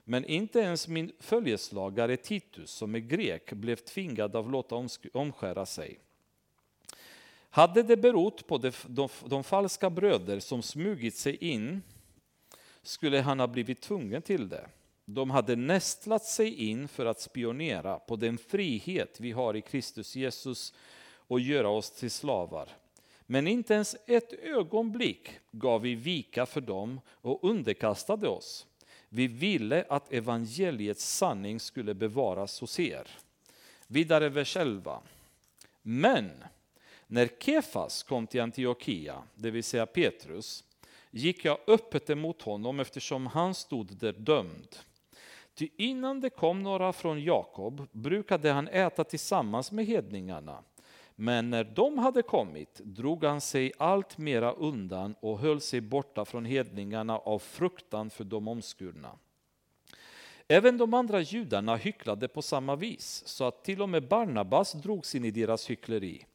Men inte ens min följeslagare Titus, som är grek, blev tvingad att låta omskära sig. Hade det berott på de, de, de falska bröder som smugit sig in skulle han ha blivit tvungen till det. De hade nästlat sig in för att spionera på den frihet vi har i Kristus Jesus och göra oss till slavar. Men inte ens ett ögonblick gav vi vika för dem och underkastade oss. Vi ville att evangeliets sanning skulle bevaras hos er. Vidare vers 11. Men när Kefas kom till Antiochia, det vill säga Petrus, gick jag öppet emot honom eftersom han stod där dömd. Ty innan det kom några från Jakob brukade han äta tillsammans med hedningarna. Men när de hade kommit drog han sig allt mera undan och höll sig borta från hedningarna av fruktan för de omskurna. Även de andra judarna hycklade på samma vis, så att till och med Barnabas drogs in i deras hyckleri.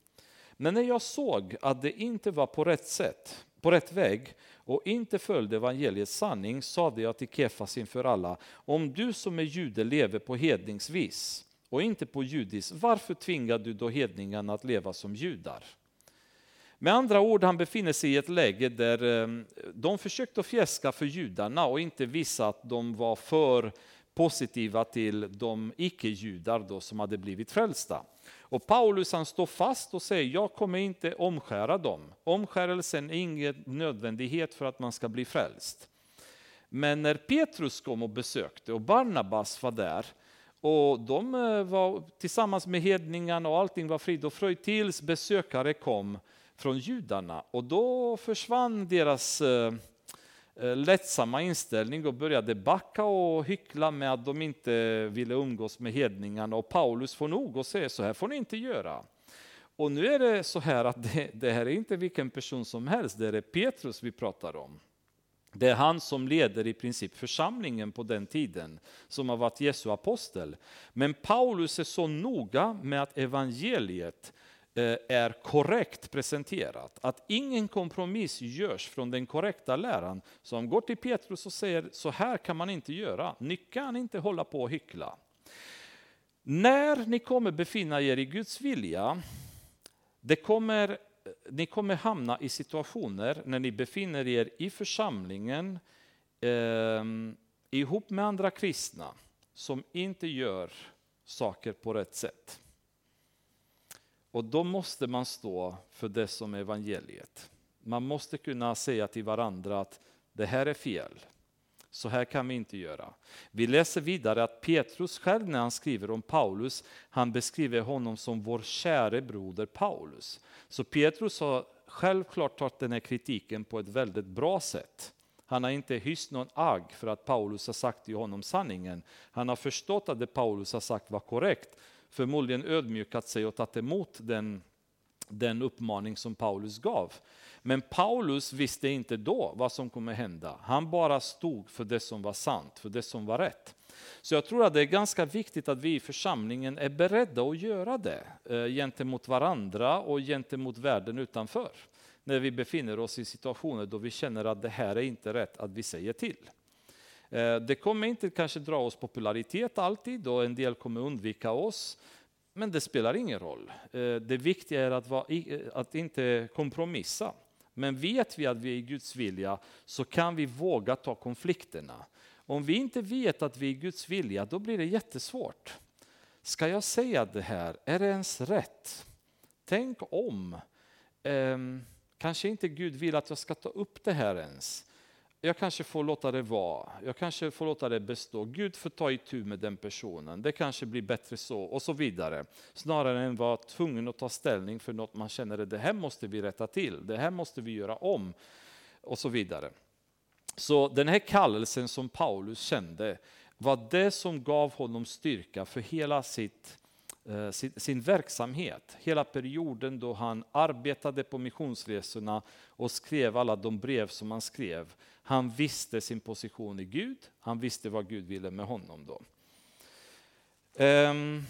Men när jag såg att det inte var på rätt sätt, på rätt väg och inte följde evangeliets sanning sade jag till Kefas inför alla, om du som är jude lever på hedningsvis och inte på judis, varför tvingar du då hedningarna att leva som judar? Med andra ord, han befinner sig i ett läge där eh, de försökte fjäska för judarna och inte visa att de var för positiva till de icke-judar som hade blivit frälsta. Och Paulus han står fast och säger, jag kommer inte omskära dem. Omskärelsen är ingen nödvändighet för att man ska bli frälst. Men när Petrus kom och besökte och Barnabas var där och de eh, var tillsammans med hedningarna och allting var frid och fröjd tills besökare kom från judarna och då försvann deras Eh, Eh, lättsamma inställning och började backa och hyckla med att de inte ville umgås med hedningarna och Paulus får nog och säger så här får ni inte göra. Och nu är det så här att det, det här är inte vilken person som helst, det är Petrus vi pratar om. Det är han som leder i princip församlingen på den tiden, som har varit Jesu apostel. Men Paulus är så noga med att evangeliet Eh, är korrekt presenterat. Att ingen kompromiss görs från den korrekta läran. Som går till Petrus och säger så här kan man inte göra. Ni kan inte hålla på och hyckla. När ni kommer befinna er i Guds vilja, det kommer, ni kommer hamna i situationer när ni befinner er i församlingen eh, ihop med andra kristna som inte gör saker på rätt sätt. Och då måste man stå för det som är evangeliet. Man måste kunna säga till varandra att det här är fel. Så här kan vi inte göra. Vi läser vidare att Petrus själv när han skriver om Paulus, han beskriver honom som vår käre broder Paulus. Så Petrus har självklart tagit den här kritiken på ett väldigt bra sätt. Han har inte hyst någon agg för att Paulus har sagt till honom sanningen. Han har förstått att det Paulus har sagt var korrekt förmodligen ödmjukat sig och tagit emot den, den uppmaning som Paulus gav. Men Paulus visste inte då vad som kommer hända. Han bara stod för det som var sant, för det som var rätt. Så jag tror att det är ganska viktigt att vi i församlingen är beredda att göra det eh, gentemot varandra och gentemot världen utanför. När vi befinner oss i situationer då vi känner att det här är inte rätt att vi säger till. Eh, det kommer inte kanske dra oss popularitet alltid och en del kommer undvika oss. Men det spelar ingen roll. Eh, det viktiga är att, vara, eh, att inte kompromissa. Men vet vi att vi är i Guds vilja så kan vi våga ta konflikterna. Om vi inte vet att vi är i Guds vilja, då blir det jättesvårt. Ska jag säga det här? Är det ens rätt? Tänk om. Eh, kanske inte Gud vill att jag ska ta upp det här ens jag kanske får låta det vara, jag kanske får låta det bestå. Gud får ta itu med den personen, det kanske blir bättre så och så vidare. Snarare än vara tvungen att ta ställning för något man känner att det här måste vi rätta till, det här måste vi göra om och så vidare. Så den här kallelsen som Paulus kände var det som gav honom styrka för hela sitt Eh, sin, sin, verksamhet, hela perioden då han arbetade på missionsresorna och skrev alla de brev som han skrev. Han visste sin position i Gud, han visste vad Gud ville med honom då. Um,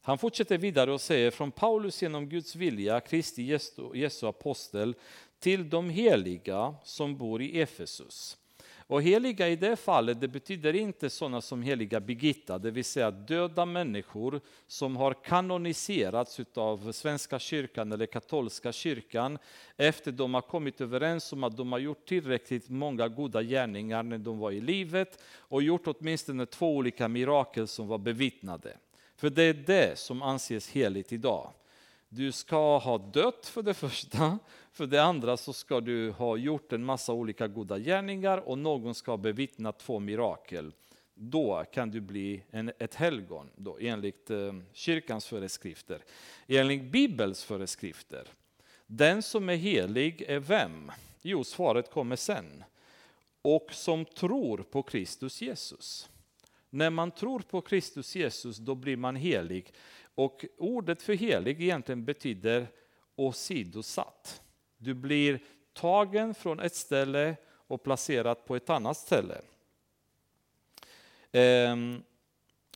han fortsätter vidare och säger från Paulus genom Guds vilja, Kristi Jesu, Jesu apostel, till de heliga som bor i Efesus och heliga i det fallet, det betyder inte sådana som heliga Birgitta, det vill säga döda människor som har kanoniserats av Svenska kyrkan eller katolska kyrkan efter de har kommit överens om att de har gjort tillräckligt många goda gärningar när de var i livet och gjort åtminstone två olika mirakel som var bevittnade. För det är det som anses heligt idag. Du ska ha dött för det första, för det andra så ska du ha gjort en massa olika goda gärningar och någon ska ha bevittnat två mirakel. Då kan du bli en, ett helgon då, enligt eh, kyrkans föreskrifter. Enligt Bibels föreskrifter, den som är helig är vem? Jo, svaret kommer sen. Och som tror på Kristus Jesus. När man tror på Kristus Jesus, då blir man helig. Och ordet för helig egentligen betyder åsidosatt. Du blir tagen från ett ställe och placerad på ett annat ställe. Ehm,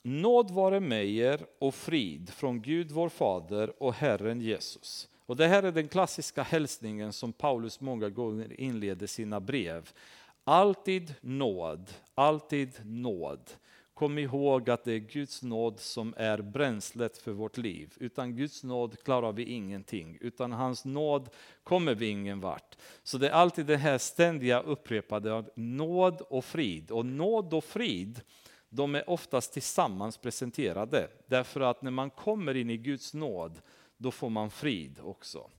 nåd vare med er och frid från Gud vår Fader och Herren Jesus. Och det här är den klassiska hälsningen som Paulus många gånger inleder sina brev. Alltid nåd, alltid nåd. Kom ihåg att det är Guds nåd som är bränslet för vårt liv. Utan Guds nåd klarar vi ingenting. Utan hans nåd kommer vi ingen vart. Så det är alltid det här ständiga upprepade av nåd och frid. Och nåd och frid, de är oftast tillsammans presenterade. Därför att när man kommer in i Guds nåd, då får man frid också.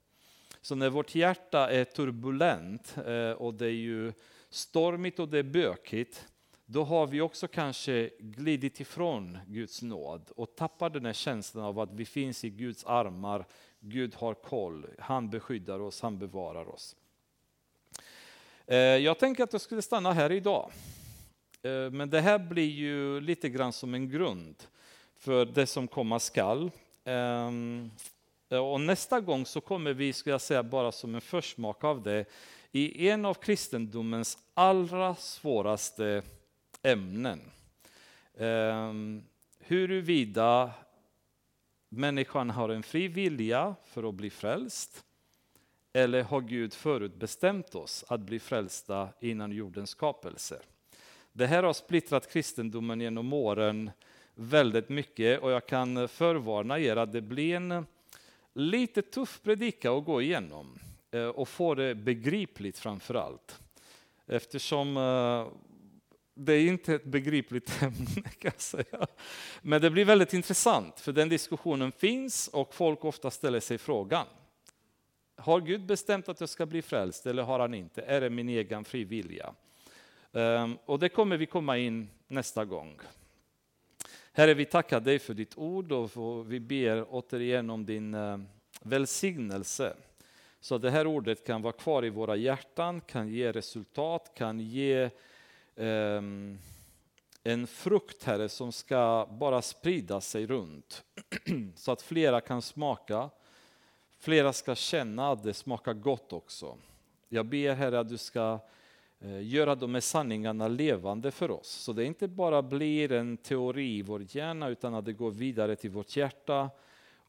Så när vårt hjärta är turbulent eh, och det är ju stormigt och det är bökigt, då har vi också kanske glidit ifrån Guds nåd och tappar den här känslan av att vi finns i Guds armar. Gud har koll, han beskyddar oss, han bevarar oss. Eh, jag tänker att jag skulle stanna här idag. Eh, men det här blir ju lite grann som en grund för det som komma skall. Ehm, eh, och nästa gång så kommer vi, skulle jag säga, bara som en försmak av det, i en av kristendomens allra svåraste ämnen. Um, huruvida människan har en fri vilja för att bli frälst eller har Gud förutbestämt oss att bli frälsta innan jordens skapelse? Det här har splittrat kristendomen genom åren väldigt mycket och jag kan förvarna er att det blir en lite tuff predika att gå igenom eh, och få det begripligt framför allt. Eftersom eh, det är inte ett begripligt ämne kan jag säga. Men det blir väldigt intressant för den diskussionen finns och folk ofta ställer sig frågan. Har Gud bestämt att jag ska bli frälst eller har han inte? Är det min egen fri vilja? Ehm, och det kommer vi komma in nästa gång. Herre, vi tackar dig för ditt ord och vi ber återigen om din eh, välsignelse. Så att det här ordet kan vara kvar i våra hjärtan, kan ge resultat, kan ge Ehm, en frukt, Herre, som ska bara sprida sig runt. Så att flera kan smaka, flera ska känna att det smakar gott också. Jag ber Herre att du ska eh, göra de här sanningarna levande för oss. Så det inte bara blir en teori i vår hjärna utan att det går vidare till vårt hjärta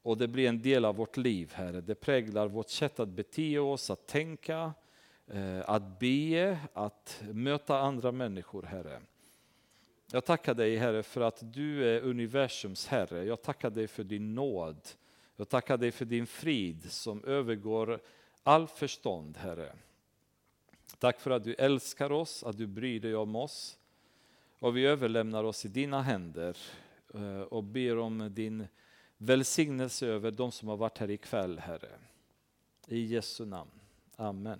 och det blir en del av vårt liv, Herre. Det präglar vårt sätt att bete oss, att tänka, Eh, Eh, att be, att möta andra människor, Herre. Jag tackar dig, Herre, för att du är universums Herre. Jag tackar dig för din nåd. Jag tackar dig för din frid som övergår all förstånd, Herre. Tack för att du älskar oss, att du bryr dig om oss. Och vi överlämnar oss i dina händer eh, och ber om din välsignelse över de som har varit här ikväll, Herre. I Jesu namn. Amen.